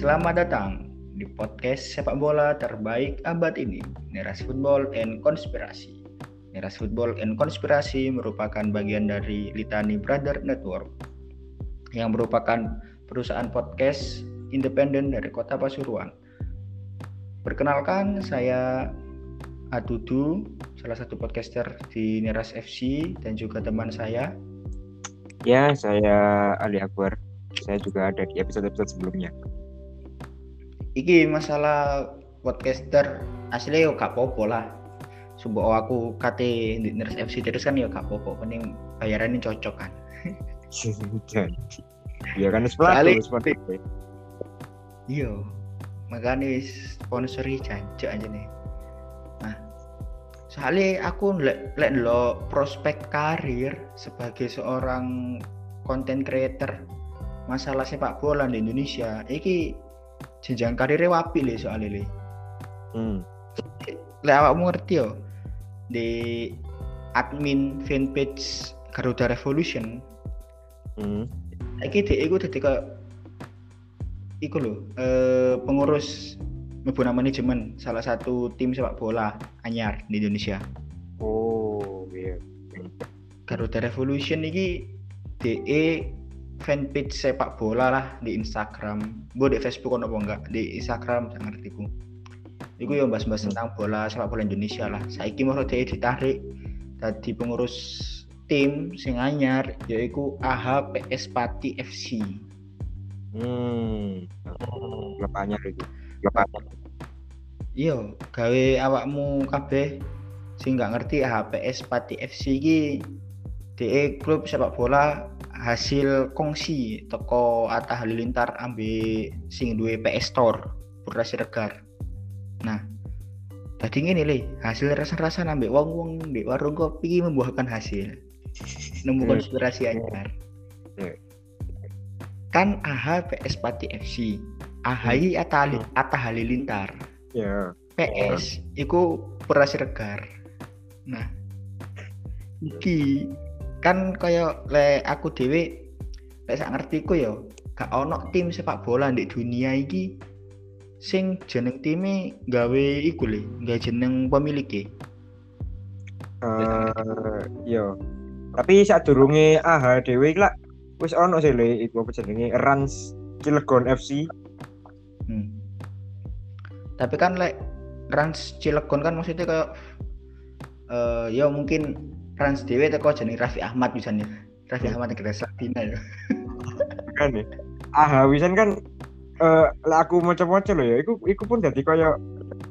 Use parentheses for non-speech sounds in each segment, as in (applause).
Selamat datang di podcast sepak bola terbaik abad ini, Neras Football and Konspirasi. Neras Football and Konspirasi merupakan bagian dari Litani Brother Network yang merupakan perusahaan podcast independen dari Kota Pasuruan. Perkenalkan, saya Adudu, salah satu podcaster di Neras FC dan juga teman saya. Ya, saya Ali Akbar. Saya juga ada di episode-episode sebelumnya iki masalah podcaster asli yo gak popo lah. Subuh aku kate di Nurse FC terus kan ya gak popo penting bayarannya cocok kan. Iya (laughs) kan sepatu seperti iya makanya sponsori jancuk aja nih. Nah soalnya aku lek lek lo prospek karir sebagai seorang content creator masalah sepak bola di Indonesia iki jenjang karirnya wapi le soalnya le hmm. le awakmu ngerti yo di admin fanpage Garuda Revolution hmm. Iki dek iku dadi iku lho eh, pengurus mebuna manajemen salah satu tim sepak bola anyar di Indonesia. Oh, iya. Garuda Revolution iki DE fanpage sepak bola lah di Instagram. Gue di Facebook apa enggak? Di Instagram jangan ngerti ku Iku yang bahas-bahas tentang bola sepak bola Indonesia lah. Saiki mau dia ditarik. Tadi pengurus tim sing anyar yaitu AH PS Pati FC hmm. Klub anyar itu klub anyar iya gawe awakmu kabeh. Sing nggak ngerti AH PS Pati FC iki DE klub sepak bola hasil kongsi toko Atta Halilintar ambil sing duwe PS Store Pura Siregar. Nah, tadi ini le hasil rasa-rasa nambah wong-wong di warung kopi membuahkan hasil. Nemu hmm. konspirasi anyar. Hmm. Kan AH PS Pati FC, AHI hmm. Atta, Atta Halilintar. Yeah. PS iku Pura Siregar. Nah, iki kan kaya le aku dewe lek sak ngertiku ya gak ono tim sepak bola di dunia iki sing jeneng time gawe iku le gak jeneng pemilik uh, yo tapi saat durunge AH dewe lah wis ono sih le iku apa jenenge? Rans Cilegon FC hmm. tapi kan lek Rans Cilegon kan maksudnya kayak uh, ya mungkin Trans Dewi teko jeneng Raffi Ahmad misalnya. Raffi. Ahmad negara Sabina ya. Kan ya. Ah wisan kan eh uh, aku macam-macam loh ya. Iku iku pun jadi kaya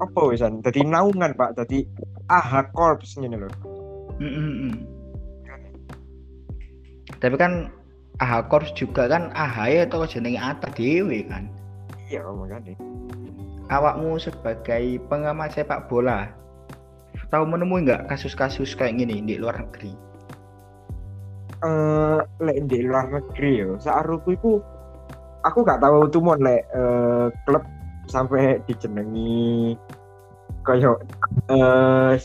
apa wisan? Jadi naungan pak. Jadi aha korps ini loh. Mm -hmm. tapi kan aha korps juga kan aha ya atau jenenge Ata Dewi kan? Iya makanya. Awakmu sebagai pengamat sepak bola tahu menemui nggak kasus-kasus kayak gini di luar negeri? Eh, uh, di luar negeri ya, searuku itu aku nggak tahu tuh mau lek uh, klub sampai dijenengi kayak uh,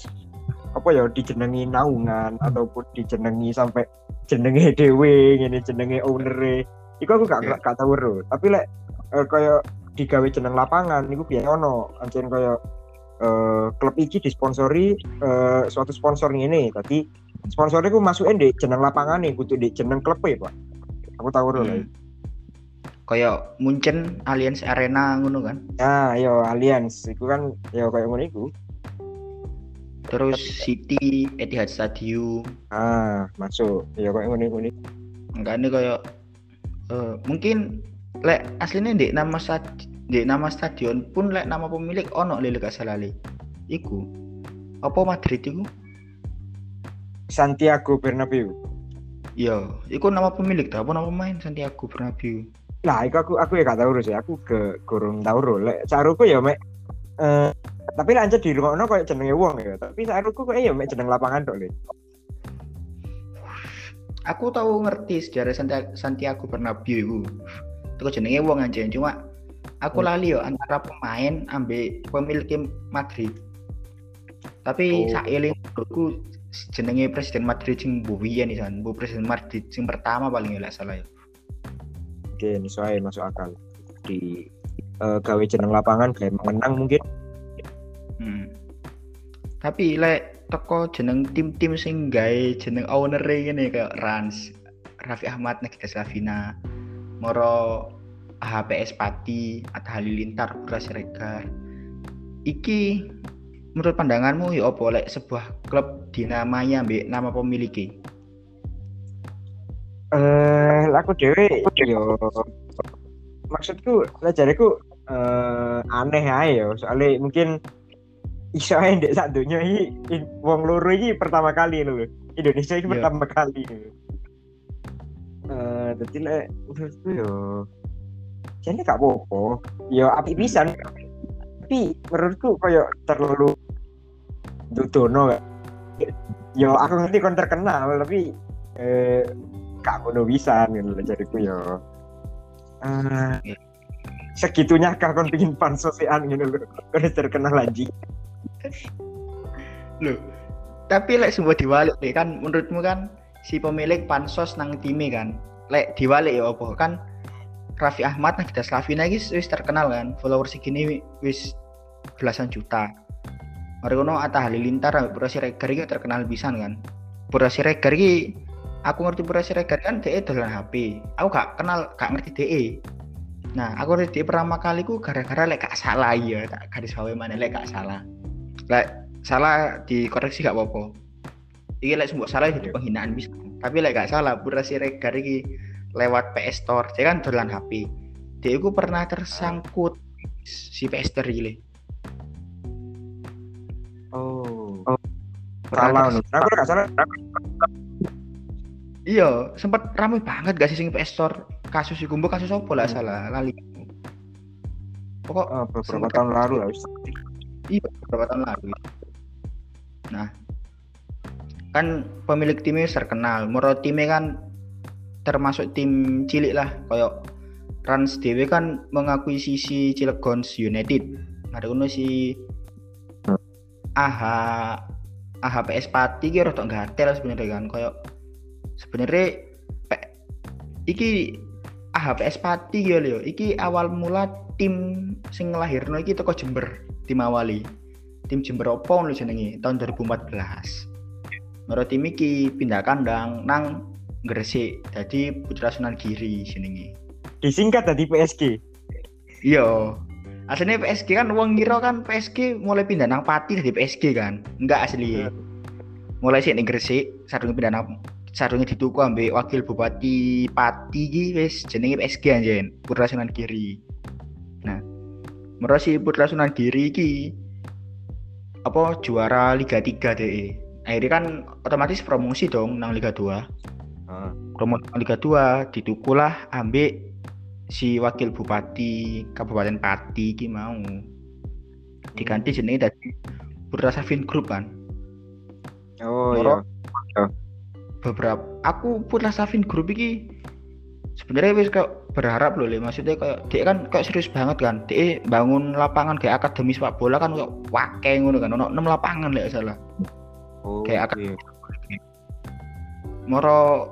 apa ya dijenengi naungan hmm. ataupun dijenengi sampai jenenge dewe ini jenenge owner Iku aku gak yeah. gak tahu bro. Tapi lek uh, kayak digawe jeneng lapangan niku biasa ono ancen kayak uh, klub iki disponsori uh, suatu sponsor ini tadi sponsornya gue masukin di jeneng lapangan nih kudu di jeneng klub ya pak. Aku tahu dulu hmm. kayak Munchen Allianz Arena ngono kan? Ya yo Allianz. Itu kan yo kayak ngono itu terus City Etihad Stadium. Ah masuk. Ya kayak ngono ngono enggak ini kayak uh, mungkin lek aslinya di nama stadion di nama stadion pun lek nama pemilik ono lele gak salah le. Iku apa Madrid iku? Santiago Bernabeu. Iya iku nama pemilik tak apa nama pemain Santiago Bernabeu? Lah iku aku aku ya gak tahu sih aku ke kurung tahu lek caruku ya mek. Uh, tapi lanjut di rumah kayak jenenge wong ya tapi caruku kayak ya mek jeneng lapangan dok le. Aku tahu ngerti sejarah Santiago Bernabeu itu itu jenenge wong aja cuma aku hmm. lali yo antara pemain ambil pemilik Madrid tapi oh. sailing aku jenenge presiden Madrid sing buwian nih bu presiden Madrid sing pertama paling nggak salah ya oke ini soalnya masuk akal di uh, gawe jeneng lapangan gawe menang mungkin hmm. tapi lek toko jeneng tim-tim sing gawe jeneng owner ngene kayak Rans Raffi Ahmad Nagita Slavina Moro HPS Pati atau Halilintar Putra Siregar iki menurut pandanganmu ya apa lek sebuah klub dinamanya mbek nama pemiliki eh uh, aku dewe yo maksudku lajareku uh, aneh aja ya. Soalnya mungkin iso ae ndek sak donya iki wong loro iki pertama kali lho Indonesia iki yeah. pertama kali eh uh, dadi lek menurutku yo jadi gak apa-apa. Yo api pisan. Tapi menurutku kayak terlalu dudono. Yo aku ngerti kon terkenal tapi eh gak ngono bisa gitu jadiku yo uh, segitunya kah kon pingin pansosian gitu loh kon terkenal lagi loh tapi lek semua diwalik deh kan menurutmu kan si pemilik pansos nang time kan lek diwalik ya apa? Kan Raffi Ahmad kita Slavina lagi wis terkenal kan followers segini wis belasan juta Mari kono Atta Halilintar Pura Siregar terkenal pisan kan. Pura Siregar iki aku ngerti Pura Siregar kan DE dolan HP. Aku gak kenal gak ngerti DE. Nah, aku ngerti DE pertama kali ku gara-gara lek gak salah ya, tak garis bawahi mana lek gak salah. Lek salah dikoreksi gak apa-apa. Iki lek sembuh salah jadi penghinaan bisa. Tapi lek gak salah Pura Siregar iki lewat PS Store, dia kan dolan HP. Dia ku pernah tersangkut si PS Store Oh. oh. Salah nih. Aku gak salah. Iya, sempat ramai banget gak sih sing PS Store kasus iku mbok kasus apa lah hmm. salah lali. Pokok oh, beberapa tahun lalu lah. Iya, beberapa tahun lalu. Nah, kan pemilik timnya terkenal. Moro timnya kan termasuk tim cilik lah, kayak Rans DW kan mengakuisisi Cilegon United. Ada kuno si aha aha PS Pati ki rada gatel sebenarnya kan. Koyo sebenarnya iki aha PS Pati ya lho iki awal mula tim sing nglahirno iki teko Jember tim awali. Tim Jember opo lho jenenge? Tahun 2014 Menurut tim iki pindah kandang nang Gresik. Jadi Putra Sunan Giri jenenge. Disingkat tadi PSG iya. Aslinya PSG kan uang ngira kan PSG mulai pindah nang Pati dari PSG kan. Enggak asli. Mulai sih nih Gresik sarungnya pindah nang sarungnya dituku ambil wakil bupati Pati gitu wes jenenge PSG anjen. Putra Sunan Giri nah menurut si Putra Sunan Giri ki apa juara Liga 3 deh akhirnya kan otomatis promosi dong nang Liga 2 uh. promosi Liga 2 ditukulah ambil si wakil bupati Kabupaten Pati ki mau diganti jenenge dari Putra Savin Group kan. Oh iya. Oh. Beberapa aku Putra Savin Group iki sebenarnya wis kayak berharap loh le maksudnya kayak dia kan kayak serius banget kan dia bangun lapangan kayak akademi sepak bola kan kayak wake ngono kan ono 6 lapangan lek salah oh, kayak okay. moro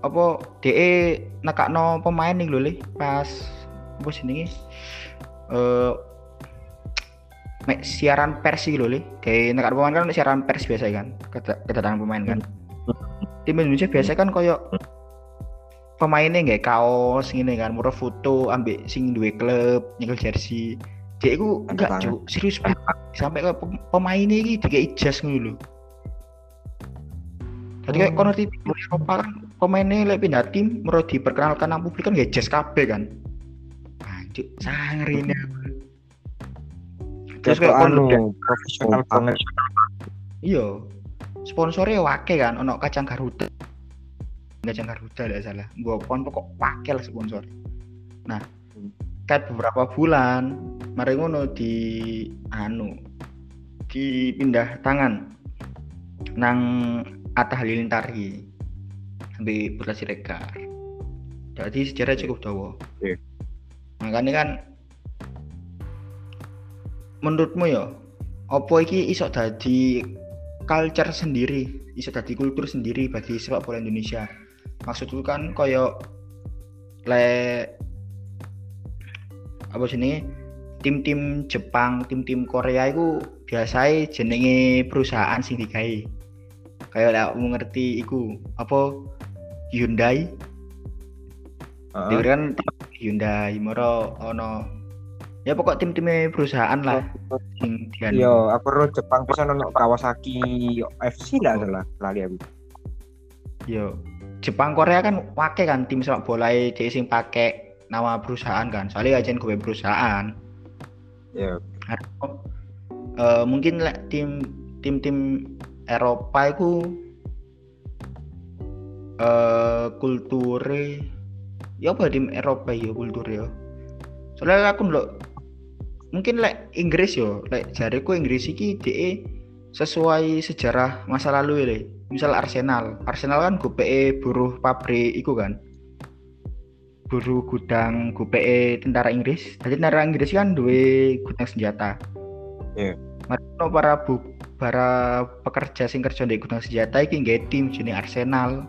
apa DE nekakno pemain nih lho pas apa sini eh uh, siaran pers gitu lho kayak nekak pemain kan siaran pers biasa kan kedatangan pemain kan. Tim Indonesia biasa kan koyo pemainnya nggak kaos gini kan murah foto ambil sing dua klub nyekel jersey. Dia itu enggak serius banget sampai ke pemainnya ini tiga ijas dulu Tadi kayak kono di Eropa kan pemainnya lek pindah tim menurut diperkenalkan nang publik kan gak jas kabeh kan. Anjir, sangar ini. Terus kayak anu profesional banget. Iya. Sponsornya wake kan ono kacang Garuda. Kacang Garuda tidak salah. Gua pon pokok pakai lah sponsor. Nah, kayak beberapa bulan mari ngono di anu dipindah tangan nang Atta Halilintar sampai Putra Siregar. Jadi sejarah cukup dawa. Yeah. makanya kan menurutmu ya apa iki iso dadi culture sendiri iso dadi kultur sendiri bagi sepak bola Indonesia? Maksudku kan koyo le apa sini tim-tim Jepang, tim-tim Korea itu biasanya jenenge perusahaan sing digawe. Kayak lah mau ngerti iku apa Hyundai. Heeh. Dia kan Hyundai, moro ono ya pokok tim-tim perusahaan lah sing. Yo, aku ro Jepang pisan ono Kawasaki FC lah salah lali aku. Yo. Jepang Korea kan pakai kan tim sepak bola e dia sing pakai nama perusahaan kan. Soalnya aja gue perusahaan. Yo. Eh, mungkin lek tim tim tim Eropa itu eh kulture ya apa tim Eropa ya kultur ya? Soalnya aku ndelok mungkin lek Inggris yo lek jariku Inggris iki DE sesuai sejarah masa lalu ya misal Arsenal Arsenal kan GPE buruh pabrik iku kan? Buruh gudang GPE tentara Inggris. Jadi tentara Inggris kan duwe gudang senjata. Iya. Mereka para bu para pekerja sing kerja di gudang senjata iki nggak tim jeneng Arsenal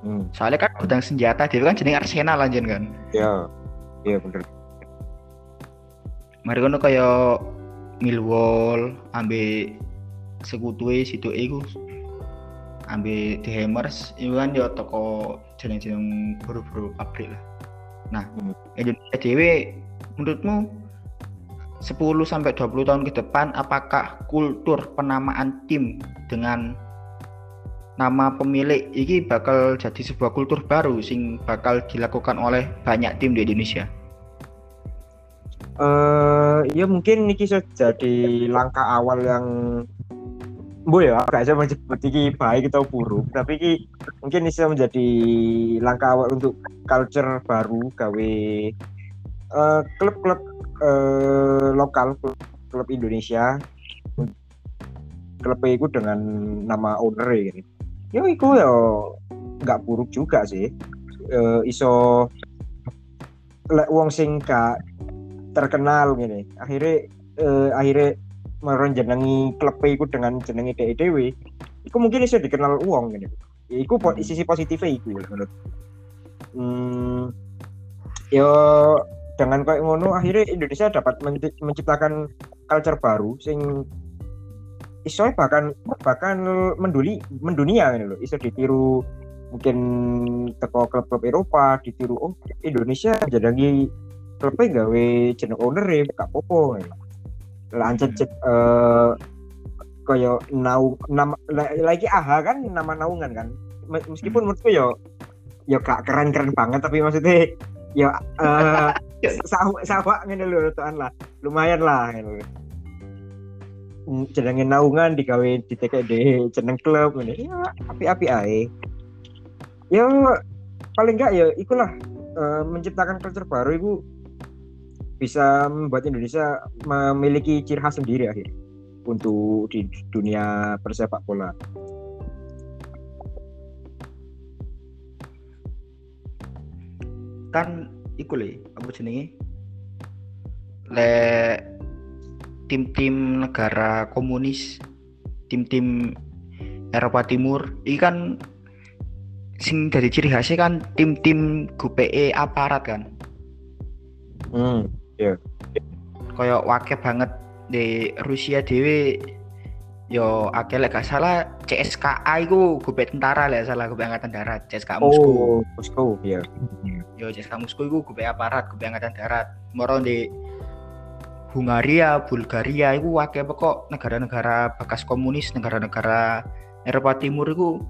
Hmm. soalnya kan gudang senjata dia kan jeneng Arsenal anjen kan Ya. Iya bener. mari kono kaya Millwall ambe sekutue situ iku ambe The Hammers itu kan yo toko jeneng-jeneng buru-buru pabrik lah nah Hmm. Indonesia dewe menurutmu 10 sampai 20 tahun ke depan apakah kultur penamaan tim dengan nama pemilik ini bakal jadi sebuah kultur baru sing bakal dilakukan oleh banyak tim di Indonesia? Eh ya mungkin ini bisa jadi langkah awal yang Bu ya, gak bisa menyebut ini baik atau buruk, tapi ini mungkin bisa menjadi langkah awal untuk culture baru gawe eh, klub-klub eh, lokal, klub, klub Indonesia, klub itu dengan nama owner ini. Ya itu ya nggak buruk juga sih. Eh, iso lek wong sing gak terkenal gini akhirnya eh, akhirnya merenjenengi klub iku dengan jenengi dhek dhewe iku mungkin iso dikenal uang gini iku po- sisi positifnya iku menurut hmm, yo dengan kayak ngono akhirnya Indonesia dapat menci- menciptakan culture baru sing iso bahkan bahkan menduli mendunia gitu loh. Iso ditiru mungkin teko klub-klub Eropa ditiru oh Indonesia jadi klubnya gawe jeneng owner ya gak popo lanjut cek eh kaya nau nama la- lagi aha kan nama naungan kan. Me- meskipun menurutku yo yo gak keren-keren banget tapi maksudnya ya eh sawak sawak ngene lho rotokan lah lumayan lah ngene. Hmm, jenenge naungan digawe di TKD jeneng klub ngene ya api-api ae ya paling enggak ya ikulah eh, menciptakan culture baru itu bisa membuat Indonesia memiliki ciri khas sendiri akhirnya untuk di dunia persepak bola. kan iku le apa jenenge? Le tim-tim negara komunis tim-tim Eropa Timur. Ini kan sing dari ciri khasnya kan tim-tim GPE aparat kan. Hmm. kayak wake banget di Rusia dewe yo akeh lek gak salah CSKA itu GP tentara lek salah GP angkatan darat CSKA Moskow Oh, Moskow ya. yo CSKA Moskow itu GP aparat GP angkatan darat moro di Hungaria Bulgaria itu wake pokok negara-negara bekas komunis negara-negara Eropa Timur itu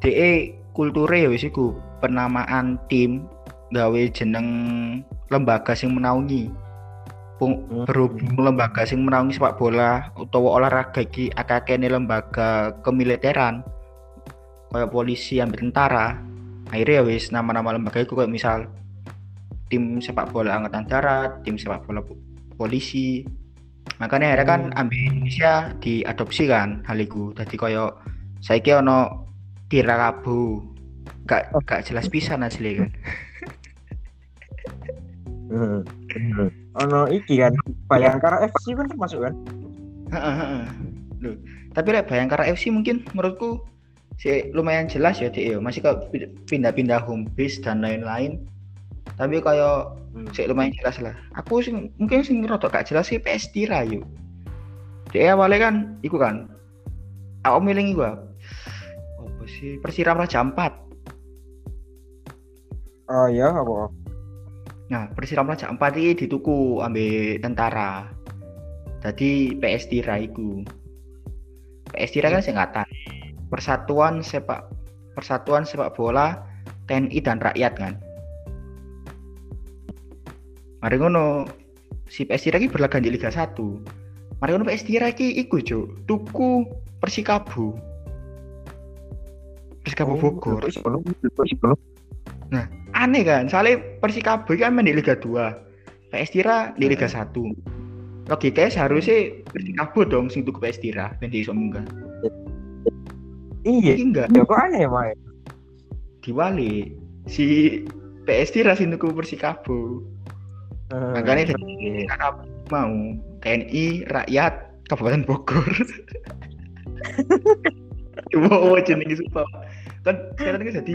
DE kulture ya wis iku penamaan tim gawe jeneng lembaga sing menaungi. Berhubung lembaga sing menaungi sepak bola utawa olahraga iki akeh-akehne lembaga kemiliteran. Kayak polisi ambil tentara. Akhirnya ya wis nama-nama lembaga itu kayak misal tim sepak bola angkatan darat tim sepak bola po- polisi. Makanya akhirnya kan ambil Indonesia diadopsi kan hal itu jadi kayak saya kira ono tirakabu gak gak jelas pisan asli kan. Hmm. Ono iki kan Bayangkara FC kan termasuk kan? Loh, tapi lek Bayangkara FC mungkin menurutku sih lumayan jelas ya dia masih ke pindah-pindah home base dan lain-lain. Tapi kayak Hmm. sih lumayan jelas lah. Aku sing mungkin sing rada gak jelas sih PS Tira yuk. Dia awalnya kan iku kan aku milih iku apa sih? Persiram Raja 4 Oh iya apa? Nah Persiram Raja 4 ini dituku ambil tentara jadi PS Tira iku PS Tira kan singkatan Persatuan Sepak Persatuan Sepak Bola TNI dan Rakyat kan Mari ngono si PS Tira iki berlaga di Liga 1. Mari ngono PS Tira iki iku, Cuk. Tuku Persikabu. Persikabu Oh, Bogor. kok ngono? Aneh kan, soalnya Persikabu iki kan main di Liga 2. PS Tira di Liga 1. Logikanya seharusnya Persikabu dong sing tuku PS Tira ben iso munggah. Iya. Enggak Ya kok aneh, Mae? diwali si PS Tira sing tuku Persikabu. Makanya dari Oke. kakak mau TNI rakyat Kabupaten Bogor. Oh, jenenge sumpah. Kan sekarang kan jadi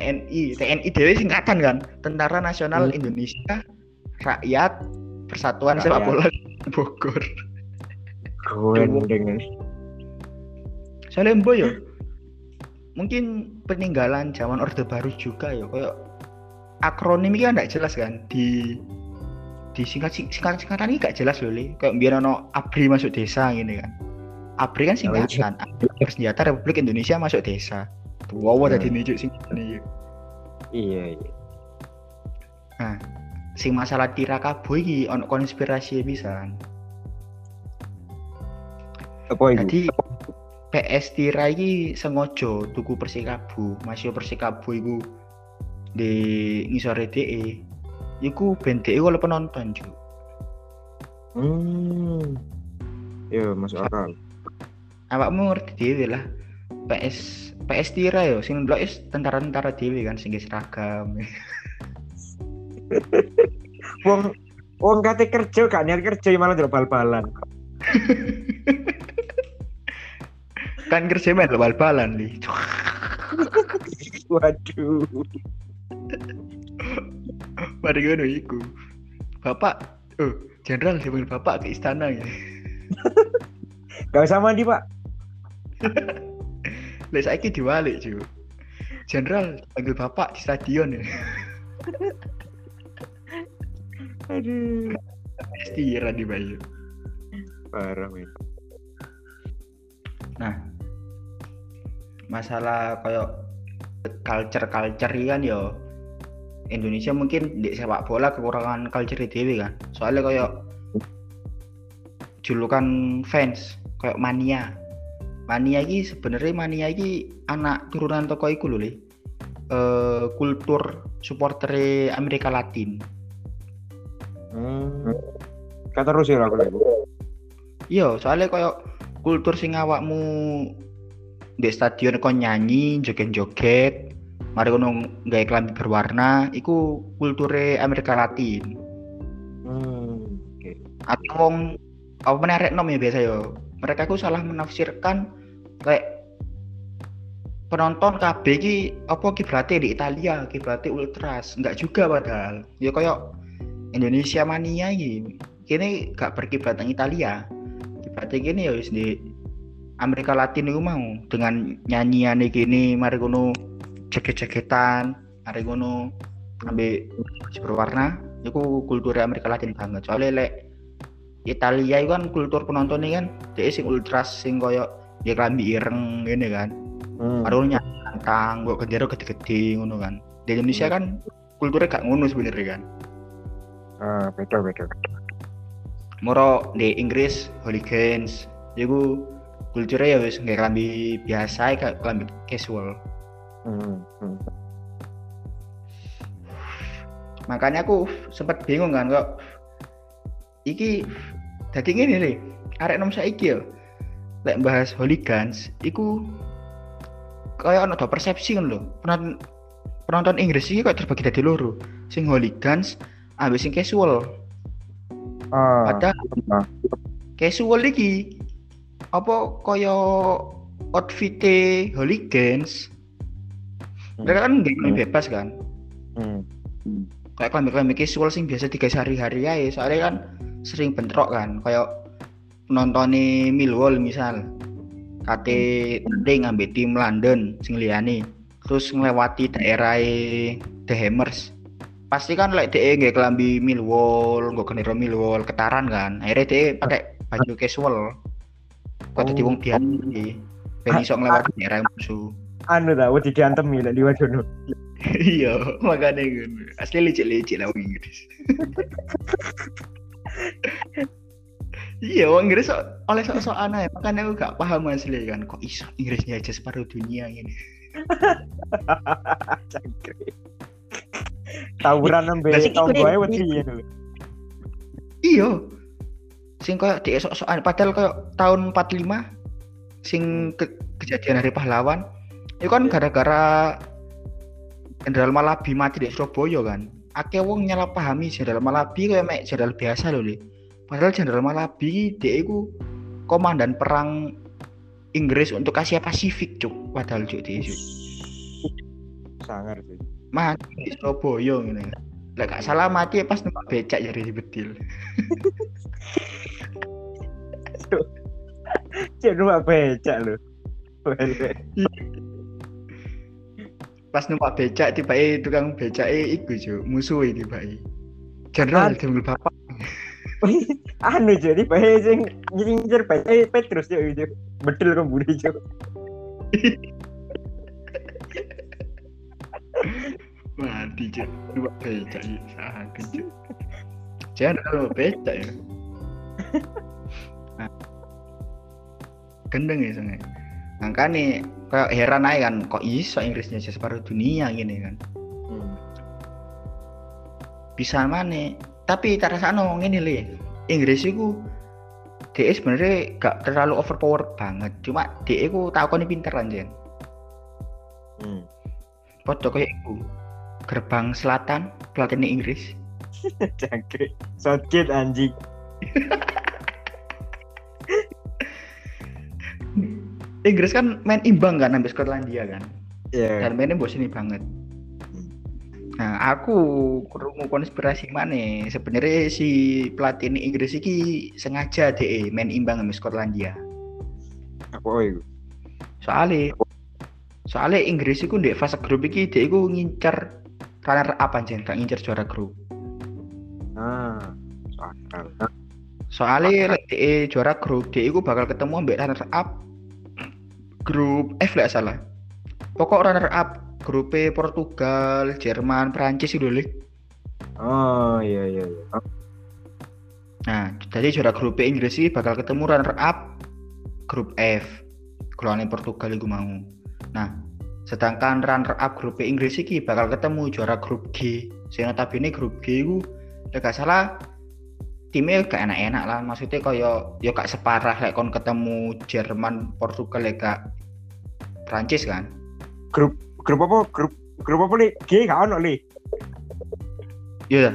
TNI, TNI dewe singkatan kan, Tentara Nasional Hmm. Indonesia Rakyat Persatuan Rakyat. Sepak Bola Bogor. Keren dengan Soalnya mbok yo. Mungkin peninggalan zaman Orde Baru juga ya kayak akronim ini kan nggak jelas kan? Di di singkat singkat singkatan ini gak jelas loh li kayak biar ono ABRI masuk desa gini kan? ABRI kan singkatan Abri Bersenjata Republik Indonesia masuk desa wow Hmm. nih singkatan ini Iya, iya. nah sing masalah tirakabu iki ono konspirasi bisa Apa itu? jadi PS Tira iki sengaja tuku Persikabu masih Persikabu iku di ngisore DE iku ben DE oleh penonton juga Hmm. Ya, masuk akal. awakmu ngerti dhewe lah PS PS Tira yo sing ndelok is tentara-tentara dhewe kan sing seragam (laughs) Wong wong kate kerja gak niat kerja malah delok bal-balan. (laughs) kan kerja main bal-balan li (laughs) Waduh. mari ngono iku bapak oh jenderal dipanggil bapak ke istana ya Gak usah mandi, Pak. Lah saiki diwalik, Ju. Jenderal panggil bapak di stadion ya. Aduh. Istirahat di Bayu. Parah, men. Nah, masalah kayak culture-culture kan ya Indonesia mungkin di sepak bola kekurangan culture dewe kan. Soalnya kayak julukan fans kayak mania. Mania ini sebenarnya mania ini anak turunan toko iku lho, Le. Eh, kultur supporter Amerika Latin. Hmm. Kata terus ya aku. Iya, soalnya kayak kultur sing awakmu di stadion kon nyanyi, joget-joget, mari kono gawe klambi berwarna, iku kulture Amerika Latin. Hmm. Oke. Atau wong apa menarik nom ya biasa yo. Mereka ku salah menafsirkan kayak penonton KB ki apa kiblatnya di Italia, kiblatnya ultras, enggak juga padahal. Ya kayak Indonesia mania ini. Kini gak berkiblat nang Italia. Kiblatnya gini ya di Amerika Latin itu mau dengan nyanyian gini mari kono joget-jogetan, mari kono ambil berwarna itu kultur Amerika Latin banget soalnya lek Italia itu kan kultur penontonnya kan dia sing ultras sing koyo ya klambi ireng gini kan Hmm. baru nyanyi tantang kok gendera gede-gede ngono kan di Indonesia kan kulturnya gak ngono sebenarnya kan Ah, beda beda. moro di Inggris hooligans itu kulturnya ya wis nggak klambi biasa kayak klambi casual Hmm. Hmm. makanya aku sempat bingung kan kok iki dadi ngene nih arek nom saiki ya lek bahas hooligans iku kayak ono persepsi kan lho penonton penonton Inggris iki kok terbagi dadi loro sing hooligans ambil sing casual Ah. padahal ah. casual iki apa kaya outfit hooligans mereka kan nggak Hmm. bebas kan Hmm. kayak klambi-klambi casual sing biasa tiga sehari-hari ya soalnya kan sering bentrok kan kayak nontonnya Millwall misal. Kate tanding ngambil tim London sing liyane terus ngelewati daerah The Hammers. Pasti kan like DE nggak kelambi Millwall nggak kenero Millwall ketaran kan? Akhirnya DE pakai baju casual. Kok jadi wong dianti ben iso ngelewati daerah musuh. Anu ta wedi diantemi lek liwat jono (laughs) iya makanya ngono. Asli licik-licik lah wong Inggris (laughs) iya wong Inggris so, oleh sok-sok aneh makanya aku gak paham asli kan kok iso Inggrisnya aja separuh dunia ini Cangkrik. (laughs) tawuran nembe iku gue wedi ngono lho. iya sing kayak di esok-esokan padahal kayak tahun 45 sing ke- kejadian hari pahlawan itu kan gara-gara Jenderal Malabi mati di Surabaya kan. Akeh wong nyalahpahami Jenderal Malabi kayak mek jenderal biasa loh li padahal Jenderal Malabi dia itu komandan perang Inggris untuk Asia Pasifik cuk. Padahal cuk dia cuk sangar sih mati di Surabaya gitu lah gak salah mati pas numpak becak jadi betil (laughs) cek numpak becak lho. Wele. pas numpak becak tiba tukang becak iku cuk. Musuh tiba Jenderal Ah. diambil bapak (laughs) anu jadi bae sing nyincir bae Petrus yo itu. Betul rembune jo mati numpak becak ya sakit Jenderal numpak becak ya. Nah. gendeng ya sange makanya kayak heran aja kan kok iso Inggrisnya separuh dunia gini kan? Bisa mana tapi tak rasa no ini li Inggris itu dia sebenarnya gak terlalu overpower banget cuma dia itu tahu kan pinter anjir hmm. Podo kayak iku gerbang selatan pelatih Inggris (laughs) Cangkrik. Southgate anjing. Inggris kan main imbang kan sampai Skotlandia kan Iya. dan mainnya bosan banget nah aku kerungu konspirasi mana sebenarnya si pelatih Inggris ini sengaja deh main imbang sama Skotlandia. Apa itu? soalnya soalnya Inggris itu di fase grup ini dia itu ngincer runner up aja gak ngincer juara grup. Ah, soalnya lek dia juara grup dia itu bakal ketemu ambek runner up grup F lah salah. Pokok runner up grup Portugal Jerman Prancis itu lho. Oh, iya iya iya. Oh, nah jadi juara grup Inggris ini bakal ketemu runner up grup F golongan Portugal itu mau. Nah sedangkan runner up grup Inggris ini bakal ketemu juara grup G. Tapi ini grup G itu ya gak salah timnya gak enak-enak lah. Maksudnya kaya ya gak separah lek kon ketemu Jerman Portugal ya gak Prancis kan. Grup grup apa? Grup grup apa nih? G gak ono li. iya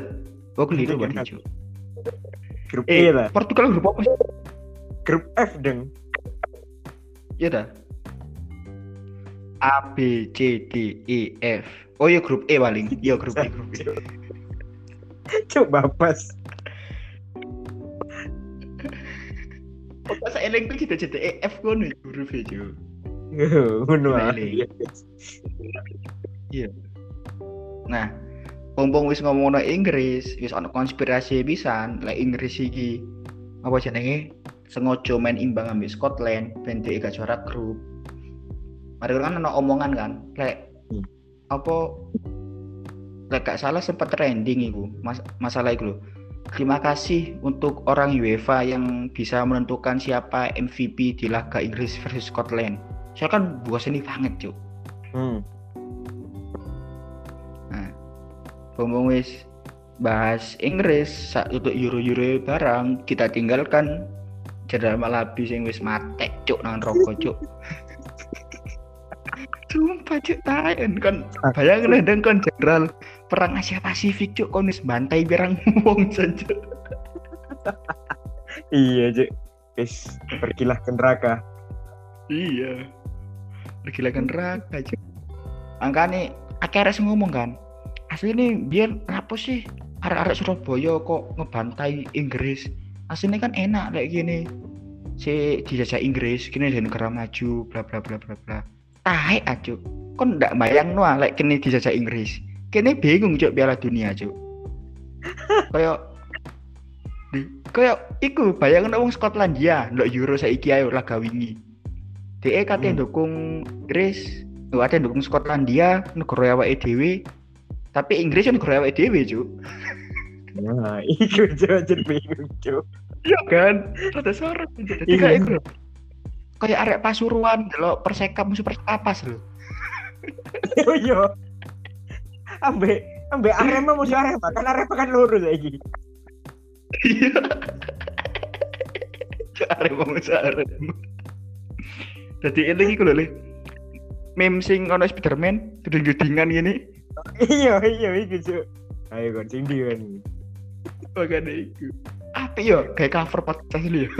Iya, berarti kan. Cuk. Grup eh E lah. Portugal grup apa sih Grup F deng. iya dah A B C D E F oh iya grup E paling iya grup E (laughs) grup E Coba pas. Oh, pas eling tuh kita jadi E F ngono ya, huruf e Cuk. (laughs) Ngono ah. eling. Nah, pompong wis ngomong Inggris, wis ono konspirasi pisan, lek Inggris iki apa jenenge sengaja main imbang ambil Scotland ben dhek gak juara grup. Mari kan ono omongan kan, lek Hmm. apa lek gak salah sempat trending iku mas masalah loh. Terima kasih untuk orang UEFA yang bisa menentukan siapa MVP di laga Inggris versus Scotland. Saya kan bosan banget, Cuk. Hmm. Nah, ngomong wis bahas Inggris saat untuk euro-euro barang kita tinggalkan Jenderal Malabi sing wis matek cuk nang rokok cuk. (laughs) Sumpah cuk taen kan bayangin ndang kon jenderal perang Asia Pasifik cuk kon wis bantai pirang wong saja. Iya, Cek. Guys, pergilah ke neraka. Iya. Gila kan neraka cuk. Angkane akhirnya ngomong kan. Asli ini biar apa sih. Arek-arek Surabaya kok ngebantai Inggris. Aslinya kan enak kayak gini. Si dijajah Inggris kini dari negara maju bla bla bla bla bla. Tahe aja kon ndak bayang nuah like kini dijajah Inggris. Kini bingung cuk piala dunia cuk kayak kayak iku bayang wong Skotlandia ndak Euro saiki ayo laga wingi DE katanya hmm. dukung Inggris. Tuh ada dukung Skotlandia negara awake dhewe. Tapi Inggris negara awake dhewe cuk. Nah (laughs) iku jajan bingung cuk. Iya kan? Rada sorot jadi kayak iku kayak arek pasuruan lo persekap musuh perkapas lo (laughs) iya. Ambe ambe arema musuh arema kan arema kan lurus lagi iya. (laughs) Arema musuh arema jadi ini gitu loh meme sing ono Spiderman gedeng-gedengan gini. iya iya iku cuk. Ayo kon sing kan makane iku. Apa yo kayak cover podcast lu ya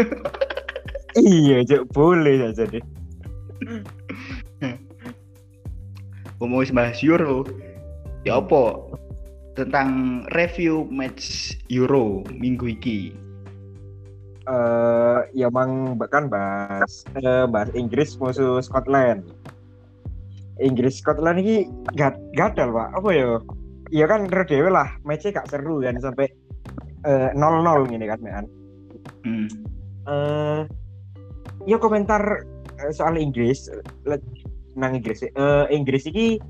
iya cuk boleh saja deh (laughs) ngomong bahas Euro ya apa? Tentang review match Euro minggu iki. eh uh, ya mang bahkan bahas uh, bahas Inggris musuh Scotland. Inggris Scotland ini gak gagal pak. Apa ya? Iya kan dewe lah. Matchnya gak seru kan sampai uh, nol nol gini kan mean hmm. uh, ya komentar uh, soal Inggris nang Inggris uh, Inggris ini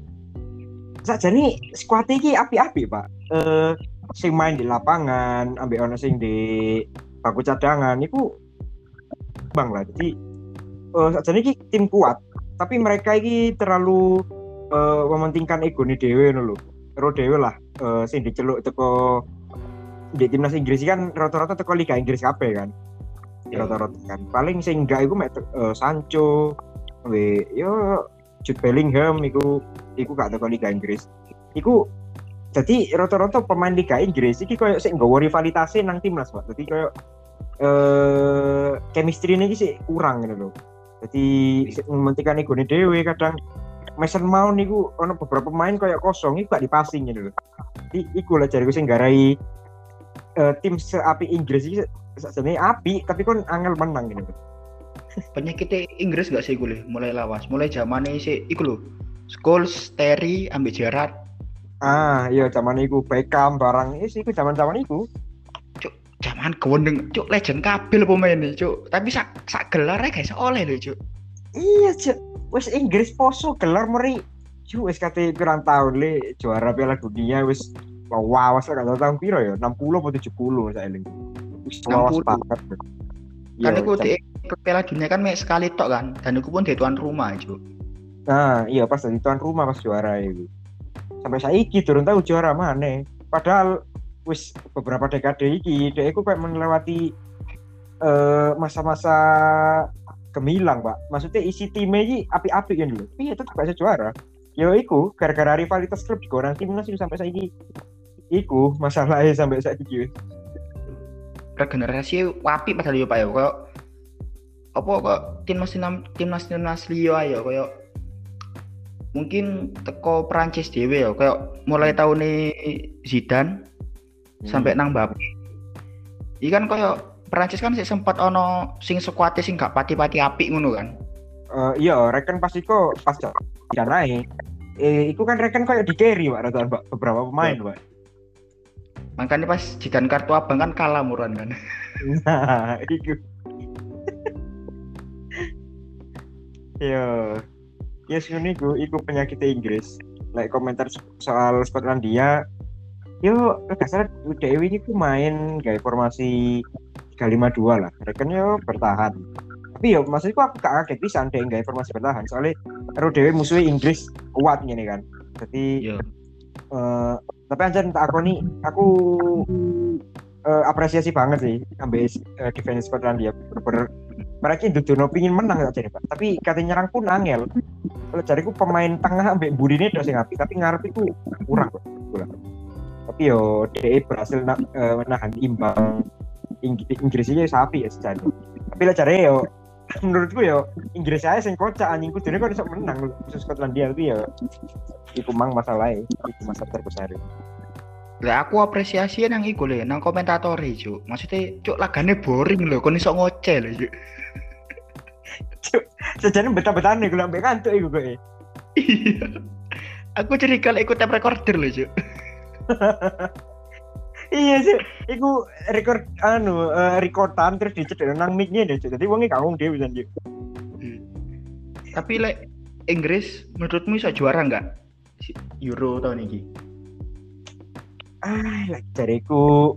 saja nih squad ini api-api pak. Uh, sing main di lapangan ambil ono sing di baku cadangan itu bang lah. Jadi uh, saja nih tim kuat tapi mereka ini terlalu uh, mementingkan ego nih dewe loh ro dewe lah uh, sing diceluk teko di timnas Inggris kan rata-rata teko Liga Inggris kabeh kan. Yeah. rata-rata kan. Paling sing enggak iku mek uh, Sancho we yo Jude Bellingham iku iku gak teko Liga Inggris. Iku jadi rata-rata pemain Liga Inggris iki koyo sing nggawa rivalitasnya nang timnas Pak jadi koyo eh chemistry ini sih kurang gitu loh jadi mementingkan ego dewe kadang Mason Mount niku ono beberapa pemain kayak kosong itu gak dipasing gitu loh. Jadi iku lah jariku sing garai uh, tim seapi Inggris iki sebenarnya api tapi kan angel menang gitu. Penyakit Inggris gak sih gue mulai lawas, mulai zamannya sih iku loh. Scholes, Terry, ambil Gerrard. Ah, iya zaman iku Beckham barang itu iku zaman-zaman iku zaman kewendeng cuk legend kabel pemain nih cuk? Tapi sak sak gelar guys oleh lho cuk. Iya cuk. Wes Inggris poso gelar meri. Cuk wes kate kurang tahun le. Juara Piala Dunia wes wow wes gak tahun piro ya 60 atau 70 saya eling wis lawas banget kan iku di Piala Dunia kan mek sekali tok kan dan aku pun di tuan rumah cuk. Nah iya pas di tuan rumah pas juara itu sampai saiki turun tahu juara mana. Padahal wis beberapa dekade iki dek aku kayak melewati uh, masa-masa gemilang pak. Maksudnya isi tim ini api-api kan dulu iya tetap bisa juara. Yo iku gara-gara rivalitas klub di orang timnas itu sampai saiki. Iku masalahnya sampai saiki regenerasi wapi padahal yo pak yo kok apa kok timnas timnas timnas Lio ayo koyo mungkin teko Prancis dewe ya kayak mulai tahun ini Zidane hmm. sampai nang Mbappe. Ikan koyo Prancis kan sih sempat ono sing sekuate sing gak pati-pati api ngono kan. Uh, iya, reken pas iku pas tidak naik. Eh, iku kan reken koyo di carry Pak rata beberapa pemain, Pak. Makanya pas jidan kartu abang kan kalah muran kan. Nah, (laughs) iku. Yo. Yes, ngono iku, iku penyakit Inggris. Like komentar soal Skotlandia, yo kasar Dewi ini main kayak formasi 352 lah. Rekan yo bertahan. Tapi yo maksudku aku gak kaget bisa deh gak formasi bertahan. Soalnya Ero Dewi musuhnya Inggris kuat gini kan. Jadi uh, tapi anjir tak aku nih aku uh, apresiasi banget sih ambil uh, defense Scotland ya ber, mereka itu tuh pingin menang gak jadi pak. Tapi katanya nyerang pun angel. Kalau cariku pemain tengah ini udah sih ngapi tapi ngarep itu kurang kok tapi yo DE berhasil na, uh, menahan imbang. Ing Inggris sapi ya secara tapi lah caranya yo menurutku ya Inggris saya sing kocak anjing kudune kok iso menang khusus Skotlandia itu ya. Iku mang masalahnya iku masalah terbesar. Lah aku apresiasi nang iku lho nang komentator cuk. Maksudnya cuk lagane boring lho kon iso ngoceh lho cuk. Sejane betah-betah nih gue ambek kantuk iku kok iya. Aku jadi kalau ikut tape recorder lho cuk iya sih iku record anu uh, recordan terus dicedek nang mic-nya deh jadi wonge kaung dia bisa dia tapi lek Inggris menurutmu bisa juara nggak? Euro tahun ini? Ah lek jariku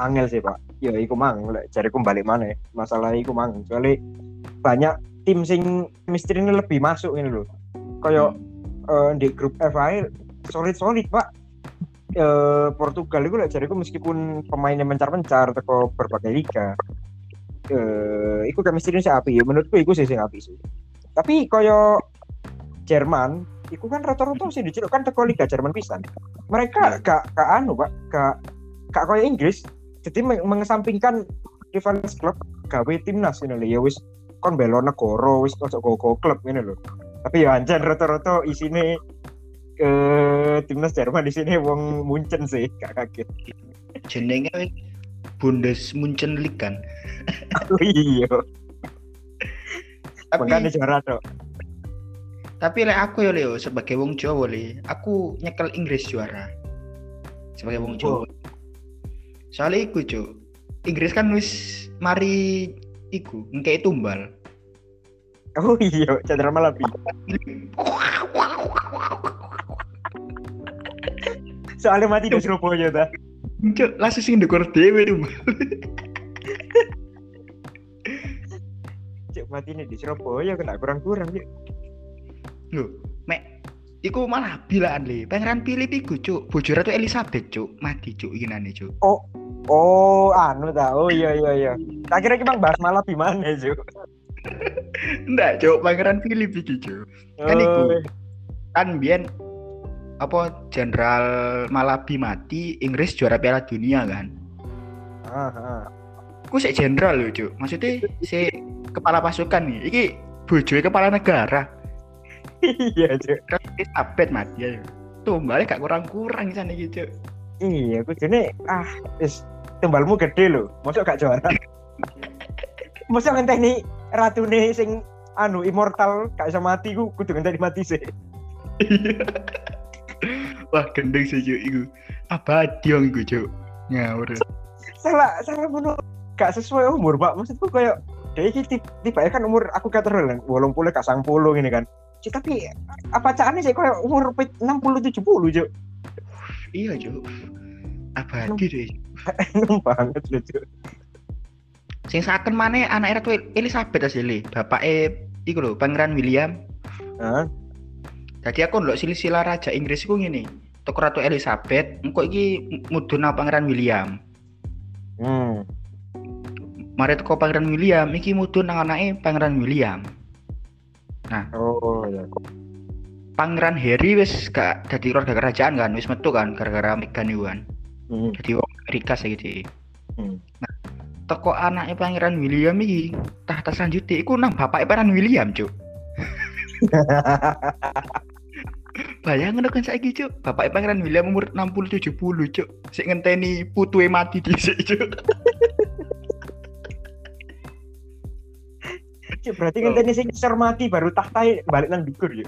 angel sih pak. Ya iku mang lek jariku balik mana masalah iku mang soalnya banyak tim sing misteri ini lebih masuk ini loh kayak hmm. uh, di grup F solid solid pak. Uh, Portugal itu jadi aku meskipun pemainnya mencar-mencar teko berbagai liga uh, itu chemistry sih api ya menurutku itu sih sing api sih. Tapi koyo Jerman itu kan rata-rata sih diceluk kan teko liga Jerman pisan. Mereka iya. gak gak anu pak gak gak koyo Inggris. Jadi mengesampingkan rivals klub gawe timnas ini loh ya wis kon belo negara wis kok go klub ini loh tapi ya anjan rata-rata isine ke timnas Jerman di sini wong Munchen sih gak kaget. Jenenge Bundes Munchen League kan oh, iya. Tapi makanya juara dong tapi lek aku ya Leo sebagai wong Jawa le aku nyekel Inggris juara. Sebagai wong Jawa. Oh. soalnya iku cok Inggris kan wis mari iku ngkei tumbal. Oh iya cedera malabi (laughs) soalnya mati di Surabaya ta Cuk, langsung sing dekor dewe tuh. Cuk, mati nih di Surabaya kena kurang-kurang ya. Loh, mek Iku malah bilaan le, Pangeran Philip iku cuk, bojone tuh Elizabeth cuk, mati cuk inane cuk. Oh, oh anu ta. Oh iya iya iya. Tak kira ki Bang bahas malah di mana cuk. Enggak, cuk, Pangeran Philip iki cuk. Kan iku. Kan biyen apa Jenderal Malabi mati Inggris juara Piala Dunia kan? Aha. Ku sih jenderal loh cuk. Maksudnya si kepala pasukan nih iki bojoe kepala negara. Iya cuk. Elizabeth mati ya. Balik gak kurang-kurang sana gitu iya aku jadi ah is tumbalmu gede loh masuk gak juara. Masuk ngenteh nih ratu nih sing anu immortal gak bisa mati ku kudu ngenteh mati sih. Iya. (laughs) Wah, gendeng sih cuy iku. Abadi yang iku cuy. Ngawur. Salah salah menurut gak sesuai umur, Pak. Maksudku kayak dia ini tiba ya kan umur aku kata kan bolong puluh kak sang puluh ini kan Cik, tapi apa caranya sih kayak umur enam puluh tujuh puluh jo iya jo abadi deh enom banget loh jo sing saken mana anak tuh Elizabeth asli bapak eh iku lho pangeran William Heeh. Jadi aku ndelok silsilah raja Inggris iku ngene. Toko Ratu Elizabeth, engko iki mudhun Pangeran William. Hmm. Mari teko Pangeran William iki mudhun nang anake Pangeran William. Nah, oh ya. Pangeran Harry wis gak dadi keluarga kerajaan kan, wis metu kan gara-gara Meghan itu kan. Hmm. Jadi wong Amerika saiki. Hmm. Nah, toko anaknya Pangeran William iki tahta selanjutnya iku nang bapak Pangeran William, Cuk. (laughs) Bayangin kan saya cuk, bapak pangeran William umur 60 70 cuk. Sik ngenteni putue mati dhisik cuk. cuk berarti oh. ngenteni sing isor mati baru tahta balik nang dukur ya.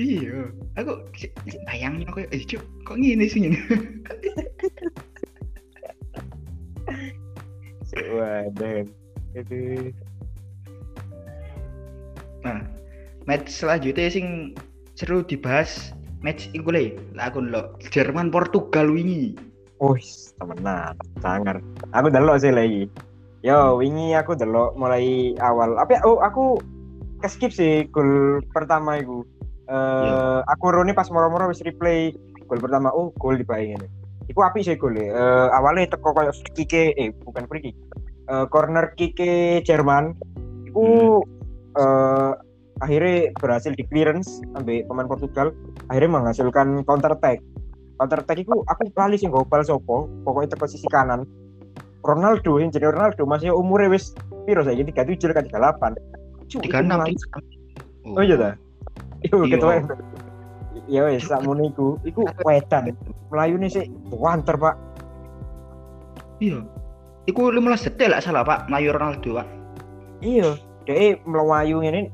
Iya, aku bayangin aku eh cuk, kok ngene sih ngene. Waduh. Itu. Nah, match selanjutnya sing seru dibahas match iku le aku lo Jerman Portugal wingi. Oh temenan sangar. Aku delok sih lagi. Yo wingi aku delok mulai awal. Apa ya? oh aku skip sih gol pertama itu uh, aku roni pas moro-moro wis replay gol pertama. Oh gol dibayangin Iku api sih gol uh, awalnya teko kayak free kick eh bukan free kick. Uh, corner kick Jerman. Iku hmm. uh, akhirnya berhasil di clearance sampai pemain Portugal. Akhirnya menghasilkan counter attack. Counter attack itu aku kali sih gopal sopo pokoknya ke sisi kanan. Ronaldo yang jadi Ronaldo masih umurnya wis piro saya tiga tujuh kan tiga delapan. Tiga enam oh iya dah Iku Iya. ketua ya wis sakmono iku. Iku wedan. Melayu nih sih wanter pak. Iya. Iku 15 detik lah salah pak. Melayu Ronaldo pak. Iya dia melayu ini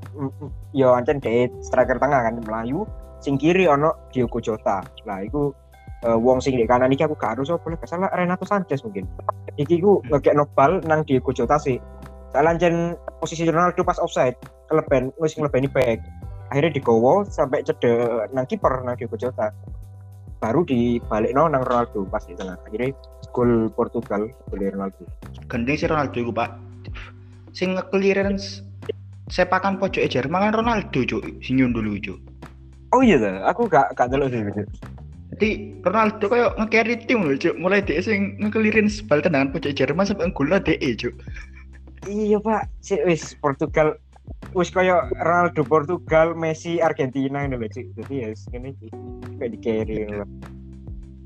ya ancen dia striker tengah kan melayu. Sing kiri ono Diogo Jota. Lah iku eh, wong sing di kanan iki aku gak harus apa gak salah Renato Sanchez mungkin. Iki ku Hmm. ngekek bal nang Diogo Jota sih. Soalnya ancen posisi Ronaldo pas offside keleben wis ngelebeni back. Akhirnya digowo sampai cedek nang kiper nang Diogo Jota. Baru dibalik nang Ronaldo pas di tengah. Akhirnya gol Portugal gol Ronaldo. Gendeng si Ronaldo iku pak Sing nge-clearance Sepakan pojok Jerman kan Ronaldo cuk Sing dulu cuk oh iya dah aku gak gak delok sih. Jadi Ronaldo kayak nge-carry tim loh cuk Mulai dia sing nge-clearance bal tendangan pojok Jerman sampai nggola DE cuk Iya pak, si wis Portugal wis kaya Ronaldo Portugal, Messi Argentina ini loh cik. Jadi ya iki kayak di carry ngono loh.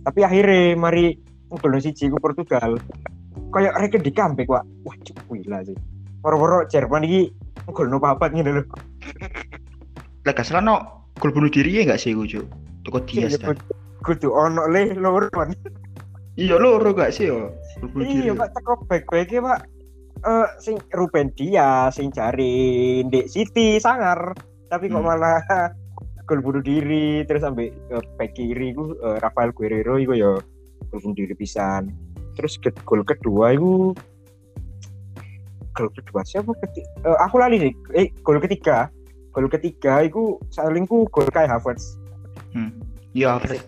Tapi akhirnya mari ngulon siji ku Portugal. Kayak reken di comeback wak. Wah cuk gila sih. Woro-woro Jerman iki ngulon papat ngene lho. Lah gak salah no Gol bunuh diri ya gak sih iku cuk Toko Diaz Iya, kan Kudu ono le loro man. Iya loro gak sih yo Gol bunuh diri Iya pak teko back-back pak. Eh sing Ruben Dias sing jari Ndek City sangar. Tapi kok Hmm. malah (laughs) gol bunuh diri terus sampai eh, back kiri ku eh, Rafael Guerrero iku ya gol bunuh diri pisan. Terus gol kedua itu gol kedua siapa ketiga? aku lali sih. Eh gol ketiga. Gol ketiga itu salingku gol Kai Havertz. Hmm. Iya Fred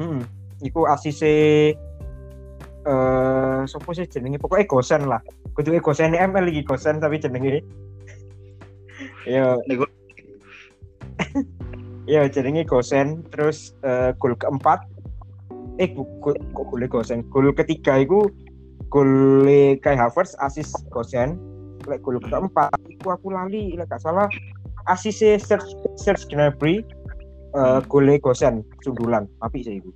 Hmm. Iku asise eh sopo sih jenenge pokoknya Gosen lah. Kudu Gosen ML iki Gosen tapi jenenge Ya, Nego ya jenenge Gosen terus eh, gol keempat eh gol Gosen. Gol ketiga iku gol Kai Havertz asis Gosen. Lek gol keempat iku aku lali lek gak salah. Asise Serge Serge Gnabry. Eh gol Gosen sundulan. Apik sih iku.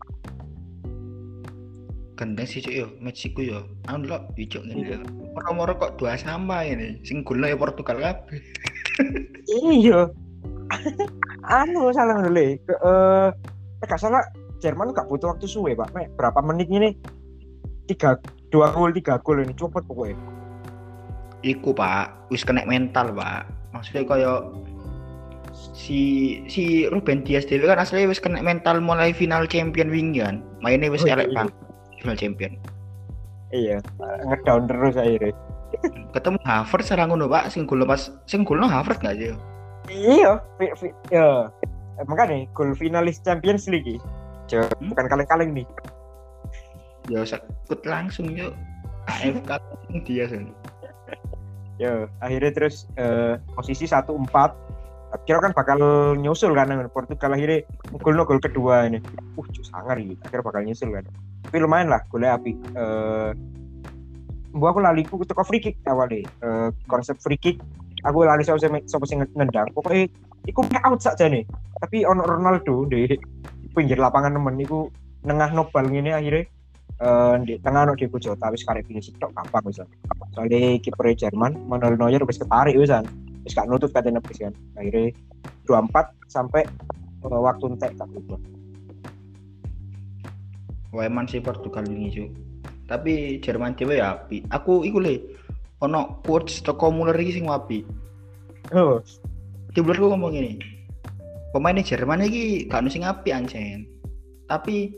Gendeng sih cuk yo iku yo. Anu lo hijau ngene. Moro-moro kok dua sama ini Sing golnya ya Portugal kabeh. Iya. Anu salah dulu eh gak salah Jerman gak butuh waktu suwe pak. Mek, berapa menit ini tiga dua gol tiga gol ini cepet pokoknya. Iku pak. Wis kena mental pak. Maksudnya kaya si si Ruben Dias dhewe kan aslinya wis kena mental mulai final champion wingi kan? Mainnya wis Oh, elek iya. final champion. Iya. Ngedown terus akhirnya. Ketemu Havertz sarang ngono pak. Sing gol pas sing golno Havertz gak sih? Iya ya. Eh, makanya gol finalis Champions League. Jauh, Hmm? bukan kaleng-kaleng nih ya sekut langsung yuk. AFK dia sih ya akhirnya terus eh, posisi satu empat. Kira kan bakal nyusul kan Portugal akhirnya gol gol kedua ini. Uh sangar gitu akhirnya bakal nyusul kan. Tapi lumayan lah golnya api. Mbak aku lali ku teko free kick awalnya. Eh, konsep free kick. Aku lali sama sama sing nendang pokoknya iku out saja nih. Tapi ono Ronaldo di pinggir lapangan temen iku nengah nobal ngene akhirnya eh di tengah ono Diego Jota wis karek finish tok gampang wis. Soalnya kiper Jerman Manuel Neuer wis ketarik wisan wis gak nutut katanya wis kan akhirnya 24 sampai eh, waktu entek tak lupa Weman sih Portugal ini cuy tapi Jerman dhewe ya api. Aku iku le ono quotes toko Muller iki sing wapi. Oh. Di ngomong ini pemain Jerman iki gak ono sing api ancen tapi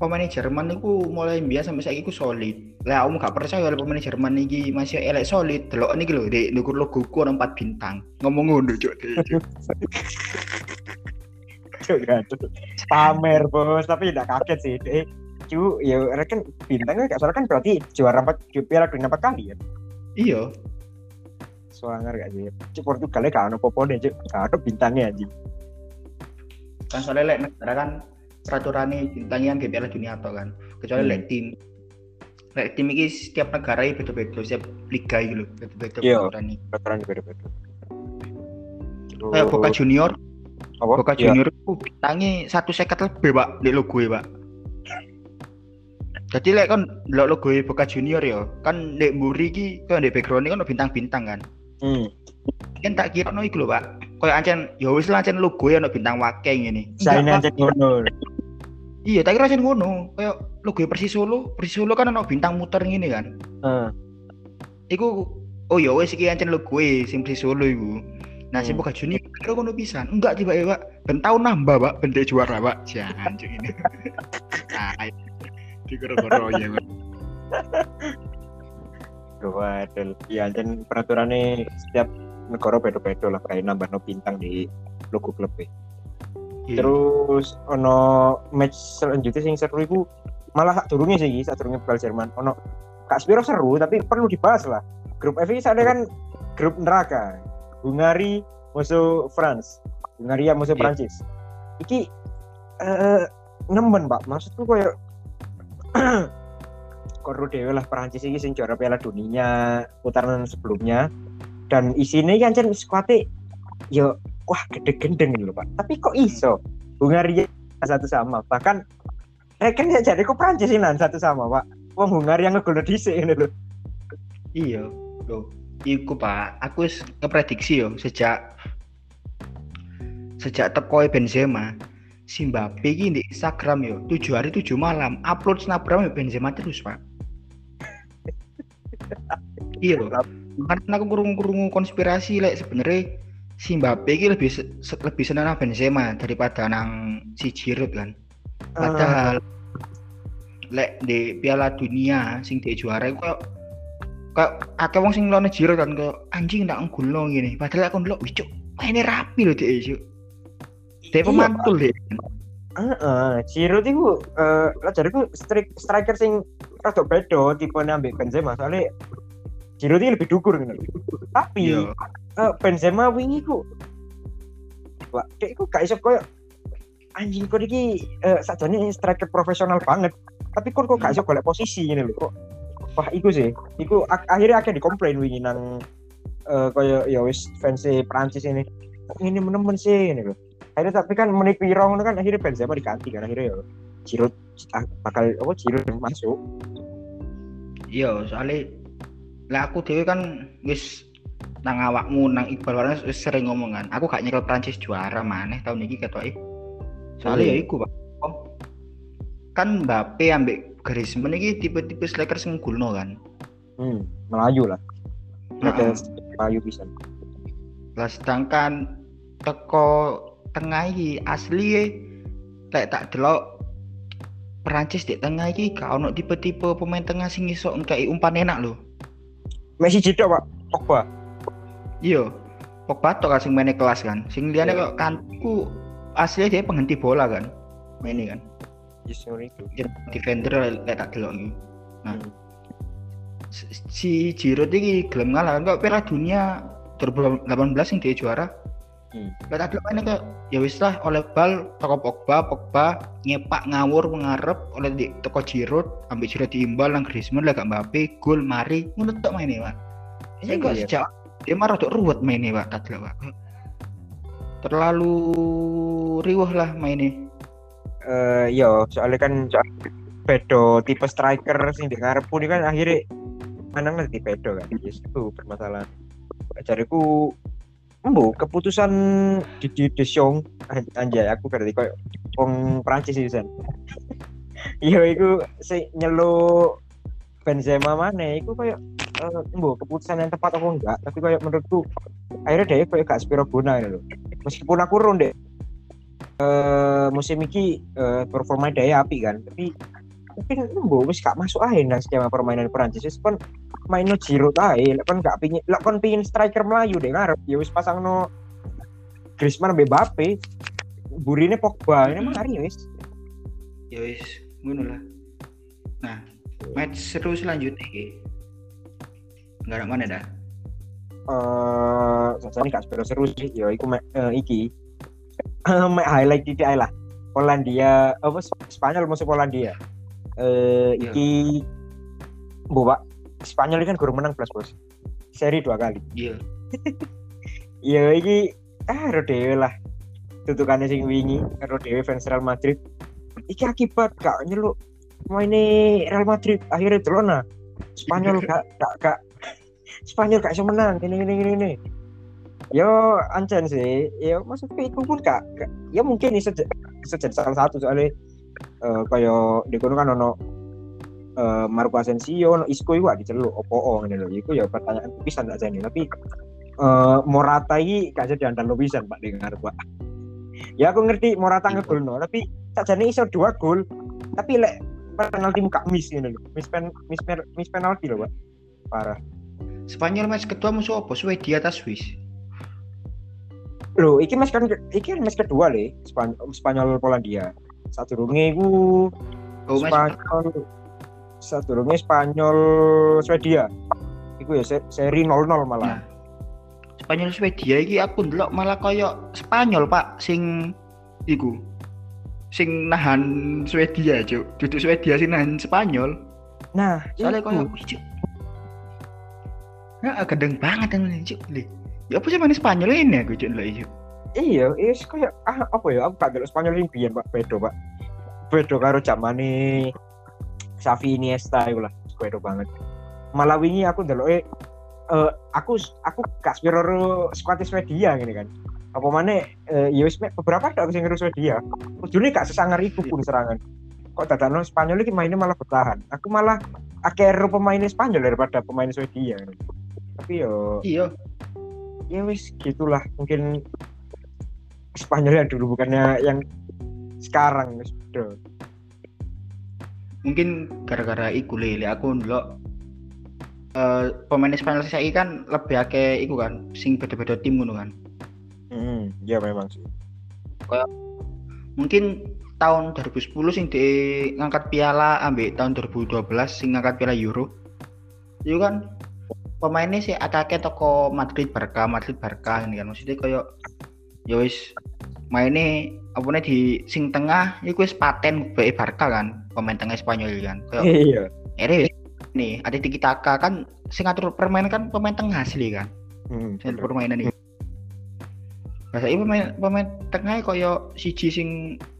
pemain Jerman itu mulai biasa sampai saiki ku solid. Lah aku gak percaya kalau pemain Jerman iki masih elek solid. Delok niki lho di nukur logo ku ono 4 bintang. Ngomong ngono cuk Cuk, gaduh. pamer bos. Tapi tidak kaget sih deh cu ya rekan bintangnya gak salah kan berarti juara empat piala dunia empat kali ya? Iya. Soalnya gak sih? Cuk Portugalnya gak ada popo deh cuk. Gak ada bintangnya aja kan soalnya lek negara kan peraturannya Piala Dunia atau kan kecuali Hmm. tim lek tim ini setiap negara ini beda-beda setiap liga gitu loh beda-beda Iya. peraturannya peraturan beda-beda kayak Boca Junior apa? Boca Iya. Junior itu bintangnya satu seket lebih pak di logo ya pak Jadi lek kan lo logo Boca Junior ya, kan lek mburi ki kan di background kan bintang-bintang kan. Hmm. Kan tak kira no iku lho, Pak. Kayak ancen ya wis lah ancen logo ya ono bintang wake ngene. Saine Enggak, aja ngono. Iya, tak kira ancen ngono. Kayak logo Persis Solo, Persis Solo kan ono bintang muter ngene kan. Heeh. Iku oh ya wis iki ancen logo e sing Persis Solo iku. Nah, sing Hmm. Boca Junior kira ngono pisan. Enggak tiba ya, Pak. Ben tahun nambah, Pak, ben juara, Pak. Jangan cuk ini. (laughs) Nah, dikira-kira ya, Pak. Waduh, iya anjen peraturannya setiap negara beda-beda lah kayak nambah no bintang di logo klub e. Iya. Terus ono match selanjutnya sing seru iku malah sak durunge sih sak durunge bakal Jerman. Ono Kak Spiro seru tapi perlu dibahas lah. Grup F ini ada kan grup neraka. Hungari musuh France. Hungaria musuh Iya. Prancis. Iki eh nemen, Pak. Maksudku koyo (clears throat) koru dewe lah Prancis ini sing juara Piala Dunia putaran sebelumnya dan isinya kan kan skuadnya yo wah gede gendeng gitu pak tapi kok iso Hungaria satu sama bahkan eh kan ya jadi kok Prancis ini satu sama pak wong Hungaria ngegol dhisik ini lho Iya, loh. Iku Pak, aku wis ngeprediksi yo sejak sejak teko Benzema, si Mbappe iki di Instagram yo, 7 hari 7 malam upload snapgram Benzema terus, Pak. iya loh. Karena aku kurung-kurung konspirasi lek sebenarnya si Mbappe iki lebih lebih seneng nang Benzema daripada nang si Giroud kan. Padahal lek di Piala Dunia sing di juara iku kok kok akeh wong sing ngelone Giroud kan kok anjing tak nggulno ngene. Padahal aku ndelok wih cuk, maine rapi dhek cuk. Dhek Iya, pemantul deh. Heeh, Giroud itu eh lah jadiku strik striker sing rada beda tipe ambek Benzema soalnya Giroud ini lebih dukur gitu. Tapi Iya. eh, Benzema wingi ku Wah, dek ku gak iso koyo anjing kok iki eh, sajane striker profesional banget. Tapi kok kok gak iso golek posisi ini lho kok. Wah, iku sih. Iku ak- akhirnya akhirnya dikomplain wingi nang eh koyo ya wis fans Prancis ini. Ini menemen sih ini lho. Akhirnya tapi kan menit piro ngono kan akhirnya Benzema diganti kan akhirnya ya Giroud ah, bakal apa Giroud masuk. Iya, soalnya lah aku dhewe kan wis nang awakmu nang Iqbal Warnes wis sering ngomong kan. Aku gak nyekel Prancis juara maneh tahun iki ketoke. Soalnya ya iku, Pak. Oh, Kan Mbappe ambek Griezmann iki tipe-tipe striker sing gulno kan. Hmm, Melayu lah. Mereka Melayu bisa. Lah sedangkan teko tengah iki asli e, lek tak delok Perancis di tengah iki gak ono tipe-tipe pemain tengah sing iso ngkai umpan enak lho. Messi jeda Pak, Pogba. Iya. Pogba tok kan sing mainnya kelas kan. Sing liyane Iya. kok kanku asli dia penghenti bola kan. Mainnya kan. Yes. Dia Defender lek tak delok. Nah. Hmm. Si- Giroud iki gelem ngalah kan kok Piala Dunia 2018 sing dia juara. Hmm. Tak delok mainnya kok ya wis lah oleh bal toko Pogba, Pogba nyepak ngawur mengarep oleh di toko Giroud, ambil Giroud diimbal nang Griezmann lah gak Mbappe, gol mari ngono tok mainnya, Pak. Saya kok Iya. sejak dia marah tuh ruwet mainnya pak delok, pak terlalu riuh lah mainnya Eh, iya, soalnya kan bedo tipe striker sing di ngarepku ini kan akhirnya manang nanti bedo kan. Yes, itu permasalahan. Jariku embo keputusan di De Jong an- anjay aku berarti koyo wong Prancis iki sen. (laughs) Iya iku sing nyelu Benzema mana iku koyo eh, embo keputusan yang tepat apa enggak tapi koyo menurutku akhirnya dia koyo gak spiro guna gitu loh. Meskipun aku ronde eh musim iki eh, performa daya api kan tapi mungkin embo wis gak masuk aja nang skema permainan Prancis wis kon maino Giroud ae lek kon gak pingin lek kon pingin striker Melayu deh ngarep ya wis pasang no Griezmann Mbappe burine Pogba ini emang hari wis. Ya wis ngono lah. Nah match seru selanjutnya iki. Nggak ada mana dah? Eh sajane gak seru seru sih. Ya iku eh, iki. (laughs) Highlight titik ae lah. Polandia apa Sp- Spanyol musuh Polandia eh Iya. iki Bu Pak. Spanyol ini kan guru menang plus bos seri dua kali. Iya. (laughs) Iya iki ah ro dhewe lah. Tutukannya sing wingi karo dhewe fans Real Madrid. Iki akibat gak nyeluk maine Real Madrid. Akhirnya Barcelona Spanyol (laughs) gak gak gak. Spanyol gak iso menang. Ini ini ini ini yo ancen sih. Yo maksudnya itu pun gak ya mungkin bisa bisa jadi salah satu soalnya uh, kayak di kono kan ono uh, Marco Asensio ono Isco itu ada celuk opo ngene lho iku ya pertanyaan bisa ndak jadi tapi uh, Morata ini gak jadi andan bisa Pak dengar Pak (laughs) ya aku ngerti Morata Iya. ngegolno tapi tak jadi iso dua gol tapi lek penalti muka miss ini loh miss pen miss, pen, miss penalti loh Pak parah Spanyol match kedua musuh apa? Swedia atau Swiss? Loh, iki match kan iki kan match kedua le, Span Spanyol Polandia. Satu runge iku Oh, Spanyol satu runge Spanyol Swedia. Iku ya se- seri 0-0 malah. Nah, Spanyol Swedia iki aku ndelok malah koyo Spanyol, Pak, sing iku. Sing nahan Swedia, Cuk. Duduk Swedia sing nahan Spanyol. Nah, Soalnya koyo Cuk. Nah, gendeng banget yang Cuk. Ya apa sih mana Spanyol ini aku Cuk Cuk. Iya, is kayak ah apa ya? Aku gak Spanyol ini biyen, Pak. Bedo, Pak. Bedo karo zamane Xavi Iniesta iku lah. Bedo banget. Malah wingi aku ndelok eh aku aku gak spiro skuad Swedia gini kan. Apa mana eh ya wis beberapa ada aku sing ngeru Swedia. Ujune gak sesangar iku pun serangan. Kok dadakno Spanyol iki mainnya malah bertahan. Aku malah ero pemain Spanyol daripada pemain Swedia. Tapi yo Iya. ya wis gitulah mungkin Spanyol yang dulu bukannya yang sekarang beda. Mungkin gara-gara iku lele aku ndelok eh pemain Spanyol saya kan lebih akeh iku kan sing beda-beda tim ngono kan. Hmm, ya memang sih. mungkin tahun 2010 sing di ngangkat piala ambek tahun 2012 sing ngangkat piala Euro itu kan pemainnya sih akeh toko Madrid Barca Madrid Barca ini kan maksudnya kayak ya wis mainnya apa nih di sing tengah itu wis paten bae Barca kan pemain tengah Spanyol kan kayak Iya. ere nih ada tiki taka kan sing ngatur permainan kan pemain tengah asli kan Hmm, Sing permainan ini. Nah, saya pemain pemain tengah koyo siji sing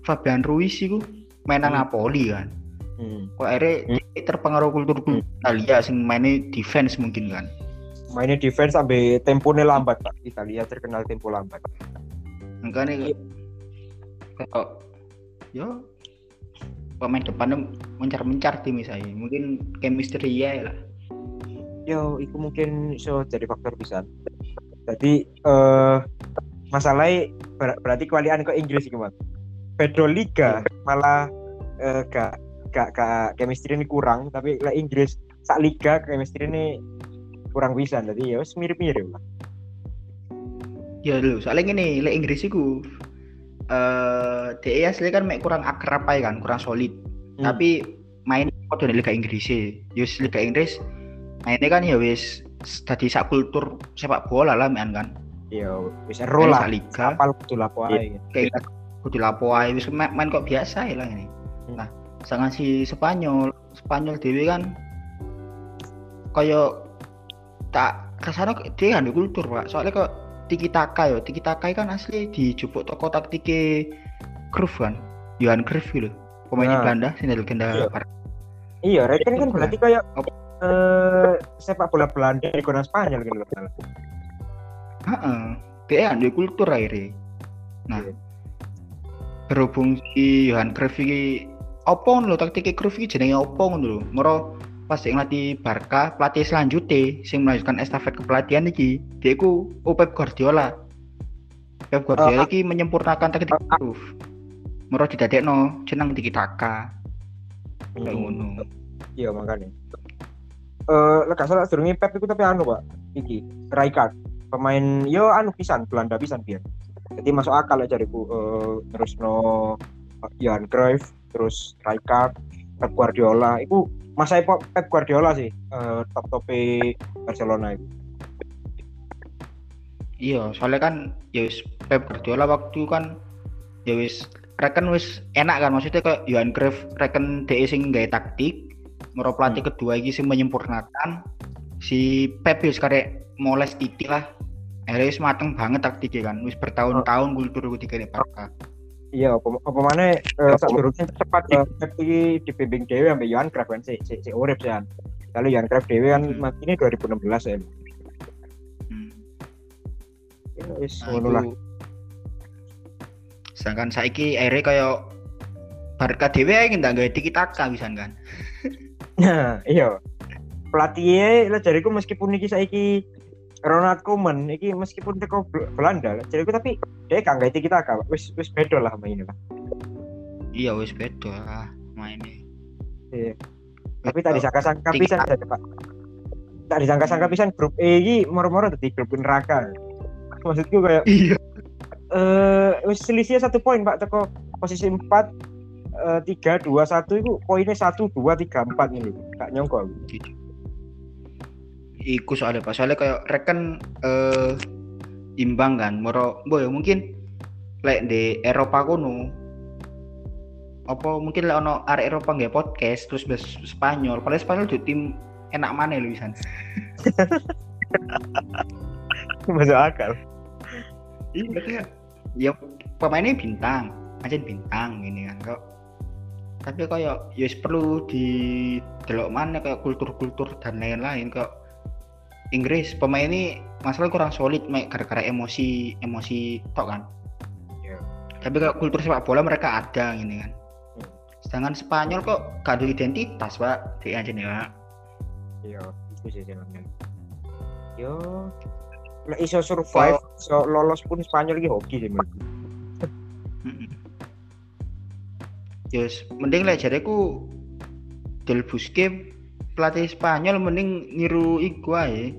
Fabian Ruiz iku mainan Hmm. Napoli kan. hmm. Kok akhirnya terpengaruh kultur kultur Italia sing mainnya defense mungkin kan. Mainnya defense sampai temponya lambat pak. Italia terkenal tempo lambat. Makanya Iya. kok yo pemain depannya mencar-mencar tim saya. Mungkin chemistry ya lah. Yo, itu mungkin so jadi faktor bisa. Jadi eh masalahnya ber- berarti kewalian ke Inggris iki mas. Pedro Liga malah eh, gak gak gak chemistry ini kurang tapi lah Inggris sak liga chemistry ini kurang bisa jadi ya wis mirip-mirip lah. Ya lho, soalnya gini, le Inggris iku eh DE asli kan mek kurang akrab ae kan, kurang solid. Hmm. Tapi main kode di Liga Inggris sih. Yus Liga Inggris mainnya kan ya wis tadi sak kultur sepak bola lah mean kan. Ya wis ero lah. Main liga Apal kudu lapo ae. kayak kudu lapo ae wis main, main kok biasa ya lah ini. Hmm. Nah, sangat si Spanyol, Spanyol dewe kan koyo tak ke sana dia kan di kultur pak soalnya kok tiki taka yo tiki taka kan asli dijupuk toko taktike Cruyff kan Johan Cruyff gitu pemain Nah. Belanda sini legenda Iya. Barca. Iya, Reken kan Apa? berarti kayak Apa? eh sepak bola Belanda di kota Spanyol gitu loh. Heeh. Dia kan di kultur akhirnya. Nah, Iya. berhubung si Johan Cruyff iki opo lho taktike Cruyff iki jenenge opo ngono lho. Moro pas sing latih Barca, pelatih selanjutnya sing melanjutkan estafet kepelatihan iki, dia iku oh, Pep Guardiola. Pep Guardiola Oh, iki menyempurnakan taktik Cruyff. Moro didadekno jeneng tiki taka kayak ngono. Iya makanya. Eh, gak salah sedurunge Pep iku tapi anu, Pak. Iki, Rijkaard. Pemain yo anu pisan Belanda pisan biar. Jadi masuk akal aja jariku eh terus no Johan Cruyff, terus Rijkaard, Pep Guardiola. Iku masa Pep Guardiola sih eh top tope Barcelona itu. Iya, soalnya kan ya wis Pep Guardiola waktu kan ya wis reken wis enak kan maksudnya kayak Johan Cruyff reken DE sing gawe taktik, moro pelatih kedua iki sing menyempurnakan si Pep wis karek moles titik lah. Akhirnya wis mateng banget taktiknya kan, wis bertahun-tahun kultur iku dikene Barca. Iya apa apa mana eh sak durungnya cepat eh, Pep iki dibimbing dhewe ambek Johan Cruyff kan si si, si urip sih kan. Lalu Johan Cruyff dhewe kan Hmm. ini 2016 ya. Hmm. Ya wis Nah, ngono lah. Sedangkan saiki akhirnya kayak Barca dhewe ae ndak gawe tiki taka pisan kan. Nah, iya. Pelatihnya lah jariku meskipun iki saiki Ronald Koeman iki meskipun teko Bel- Belanda lah jariku tapi dia gak ngerti kita kak wis wis beda lah mainnya lah. Iya wis beda lah mainnya. Iya. Tapi tak disangka-sangka pisan saja Pak. Tak disangka-sangka pisan grup E iki moro-moro dadi grup neraka. Maksudku kayak Iya. eh wis selisih satu poin Pak teko posisi 4 eh, tiga dua satu itu poinnya satu dua tiga empat nih gak nyongko aku. Gitu. Iku soalnya pas soalnya kayak reken eh imbang kan, moro boy mungkin lek di Eropa kono apa mungkin lek ono arek Eropa nggak podcast terus bahas Spanyol, padahal Spanyol tuh tim enak mana lu bisa. Masuk akal. Iya kayak ya pemainnya bintang, aja bintang ini kan kok. Tapi kayak ya perlu di delok mana kayak kultur-kultur dan lain-lain kok Inggris pemain ini masalah kurang solid mek gara-gara emosi emosi tok kan. Iya. Tapi kayak kultur sepak bola mereka ada gini kan. Hmm. Sedangkan Spanyol kok gak ada identitas pak, dia aja nih pak. Iya, itu sih jenenge. Yo, nek iso survive, iso lolos pun Spanyol iki hoki sih. Mm-mm. Yes, mending lah jareku Del Busque pelatih Spanyol mending niru iku ae.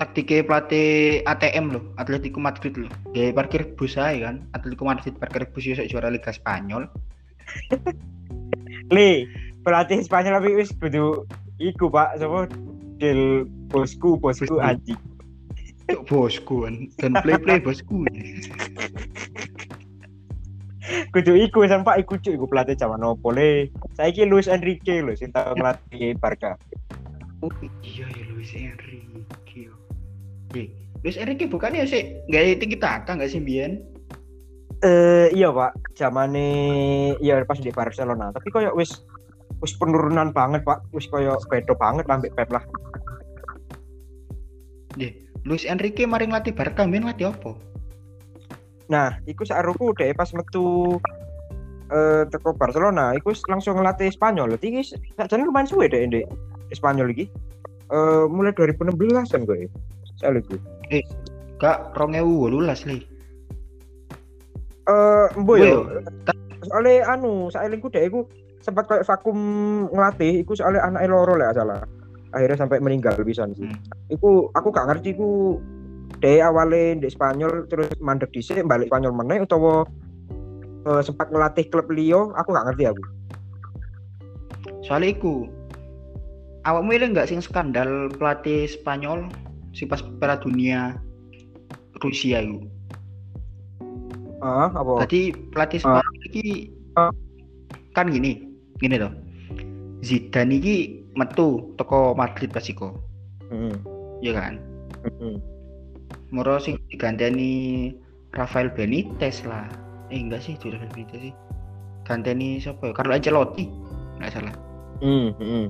Taktiknya pelatih ATM loh, Atletico Madrid loh. Gaya parkir bus ae kan. Atletico Madrid parkir bus iso juara Liga Spanyol. Le, pelatih Spanyol tapi wis kudu iku Pak, sapa Del bosku, bosku Bosku. anjing. Bosku kan. Dan play-play bosku. Kudu iku sampai iku cuk iku pelatih zaman opo le. Saiki Luis Enrique lho sing tau ngelatih Barca. Oh iya ya Luis Enrique. Eh, Luis Enrique bukannya sih gaya tinggi taka nggak sih Bian? Eh iya Pak, zamane iya pas di Barcelona, tapi koyo wis wis penurunan banget Pak, wis koyo beda banget lah ambek Pep lah. Deh, Luis Enrique mari ngelatih Barca, Bian ngelatih apa? Nah, iku saruku deh pas metu eh teko Barcelona, iku langsung ngelatih Spanyol. Iki sakjane lumayan suwe deh di Spanyol iki. Eh mulai 2016 kan gue. Soal iku. Gak rongewu lulas li. Eh mbo Mbo yo. Soale anu, saelingku deh iku sempat kayak vakum ngelatih, iku soalnya anak loro lah salah. Akhirnya sampai meninggal pisan sih. Hmm. Iku aku gak ngerti iku deh awalnya di Spanyol terus mandek dhisik balik Spanyol meneh utawa eh, sempat ngelatih klub Leo, aku gak ngerti aku. Soalnya iku awakmu ini nggak sing skandal pelatih Spanyol si pas Piala Dunia Rusia itu. Ah, apa? Tadi pelatih. Spanyol Ah. kan gini, gini loh. Zidane iki metu teko Madrid pas iku, Heeh. ya kan? Heeh. Moro sing diganteni Rafael Benitez lah. Eh enggak sih, Rafael Benitez sih. Ganteni siapa ya? Carlo Ancelotti. Enggak salah. Hmm, heeh.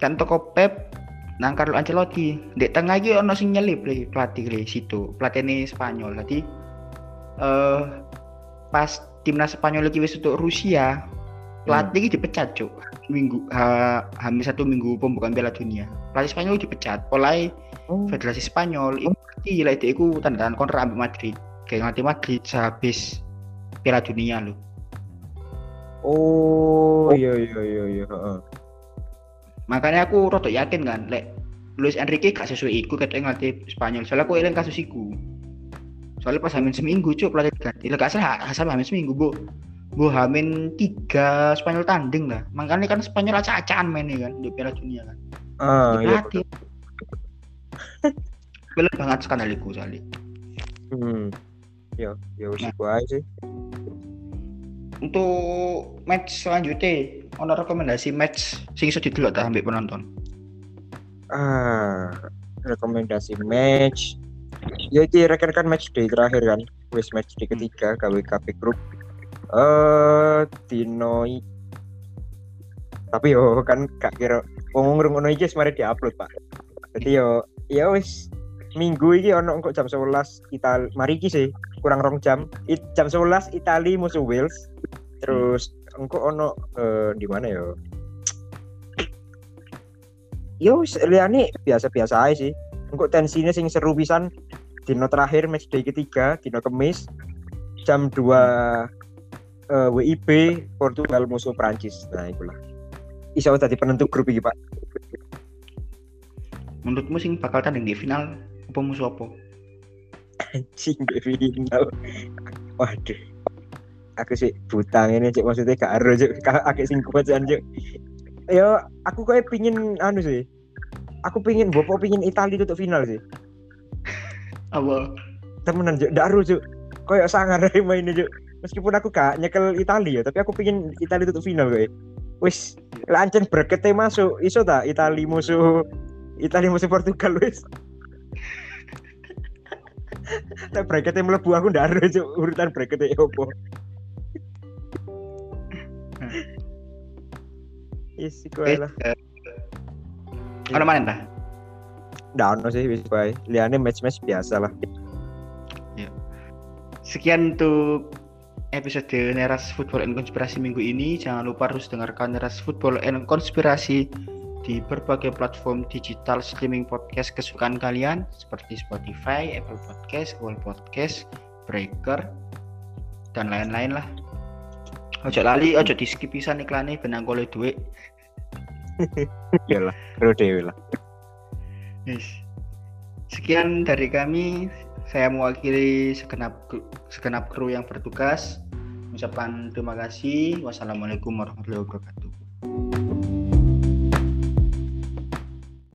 Kan toko Pep nang Carlo Ancelotti. Dek tengah iki ono sing nyelip le pelatih le situ. Pelatih ini Spanyol. Tadi eh pas timnas Spanyol lagi wis untuk Rusia, pelatih iki dipecat, Cuk. Minggu ha, hampir satu minggu pembukaan Piala Dunia. Pelatih Spanyol dipecat. Oleh Oh, Federasi Spanyol. Itu ngerti lah itu iku tanda tangan kontrak ambil Madrid. Kayak ngerti Madrid sehabis Piala Dunia loh oh, iya iya iya iya, heeh. makanya aku rada yakin kan lek Luis Enrique gak sesuai iku katanya ngelatih Spanyol. Soalnya aku eling kasus iku. Soalnya pas hamin seminggu cuk pelatih ganti lah gak salah asal hamin seminggu bu bu hamin tiga Spanyol tanding lah makanya kan Spanyol acak-acakan mainnya kan di Piala Dunia kan Ah, iya. (laughs) Belum banget skandal iku soalnya Hmm. Ya, ya wis Nah. sih. untuk match selanjutnya ono rekomendasi match sing iso didelok ta ambek penonton Ah, rekomendasi match. Ya iki rekan-rekan match day terakhir kan. wis match di ketiga KWKP Group eh tapi yo kan gak kira wong ngono iki mari diupload Pak. Jadi yo ya wis minggu iki ono kok jam 11 Itali mari iki sih kurang rong jam. It, jam 11 Itali musuh Wales. Terus engko ono eh, di mana yo? Yo wis liyane biasa-biasa aja sih. Engko tensinya sing seru pisan dino terakhir match day ketiga dino kemis jam 2 eh, WIB Portugal musuh Prancis nah itulah. Iso tadi penentu grup iki Pak. Menurutmu sing bakal tanding di final apa musuh apa? anjing di final. Waduh. Aku sih buta ini cek maksudnya gak ero cek aku sing kuat jan cek ya aku kayak pingin anu sih. Aku pingin bopo pingin Italia tutup final sih. Apa? temenan cek gak ero cek kayak sangar (laughs) mainnya cek meskipun aku gak nyekel Italia ya tapi aku pingin Italia tutup final kayak wis lancen bracketnya masuk iso tak Italia musuh Italia musuh Portugal wis Nah, bracketnya melebu aku ndak ada urutan bracketnya opo. Yes, iku Eh, lah. eh, Ono mana dah? Ndak ono sih wis bae. Liane match-match biasa lah. Sekian untuk episode Neras Football and Konspirasi minggu ini. Jangan lupa terus dengarkan Neras Football and Konspirasi di berbagai platform digital streaming podcast kesukaan kalian seperti Spotify, Apple Podcast, Google Podcast, Breaker, dan lain-lain lah. Ojo lali, ojo di skip pisan iklannya benang golek duit. (laughs) Iyalah, kru dewe lah. Sekian dari kami saya mewakili segenap segenap kru yang bertugas mengucapkan terima kasih. Wassalamualaikum warahmatullahi wabarakatuh.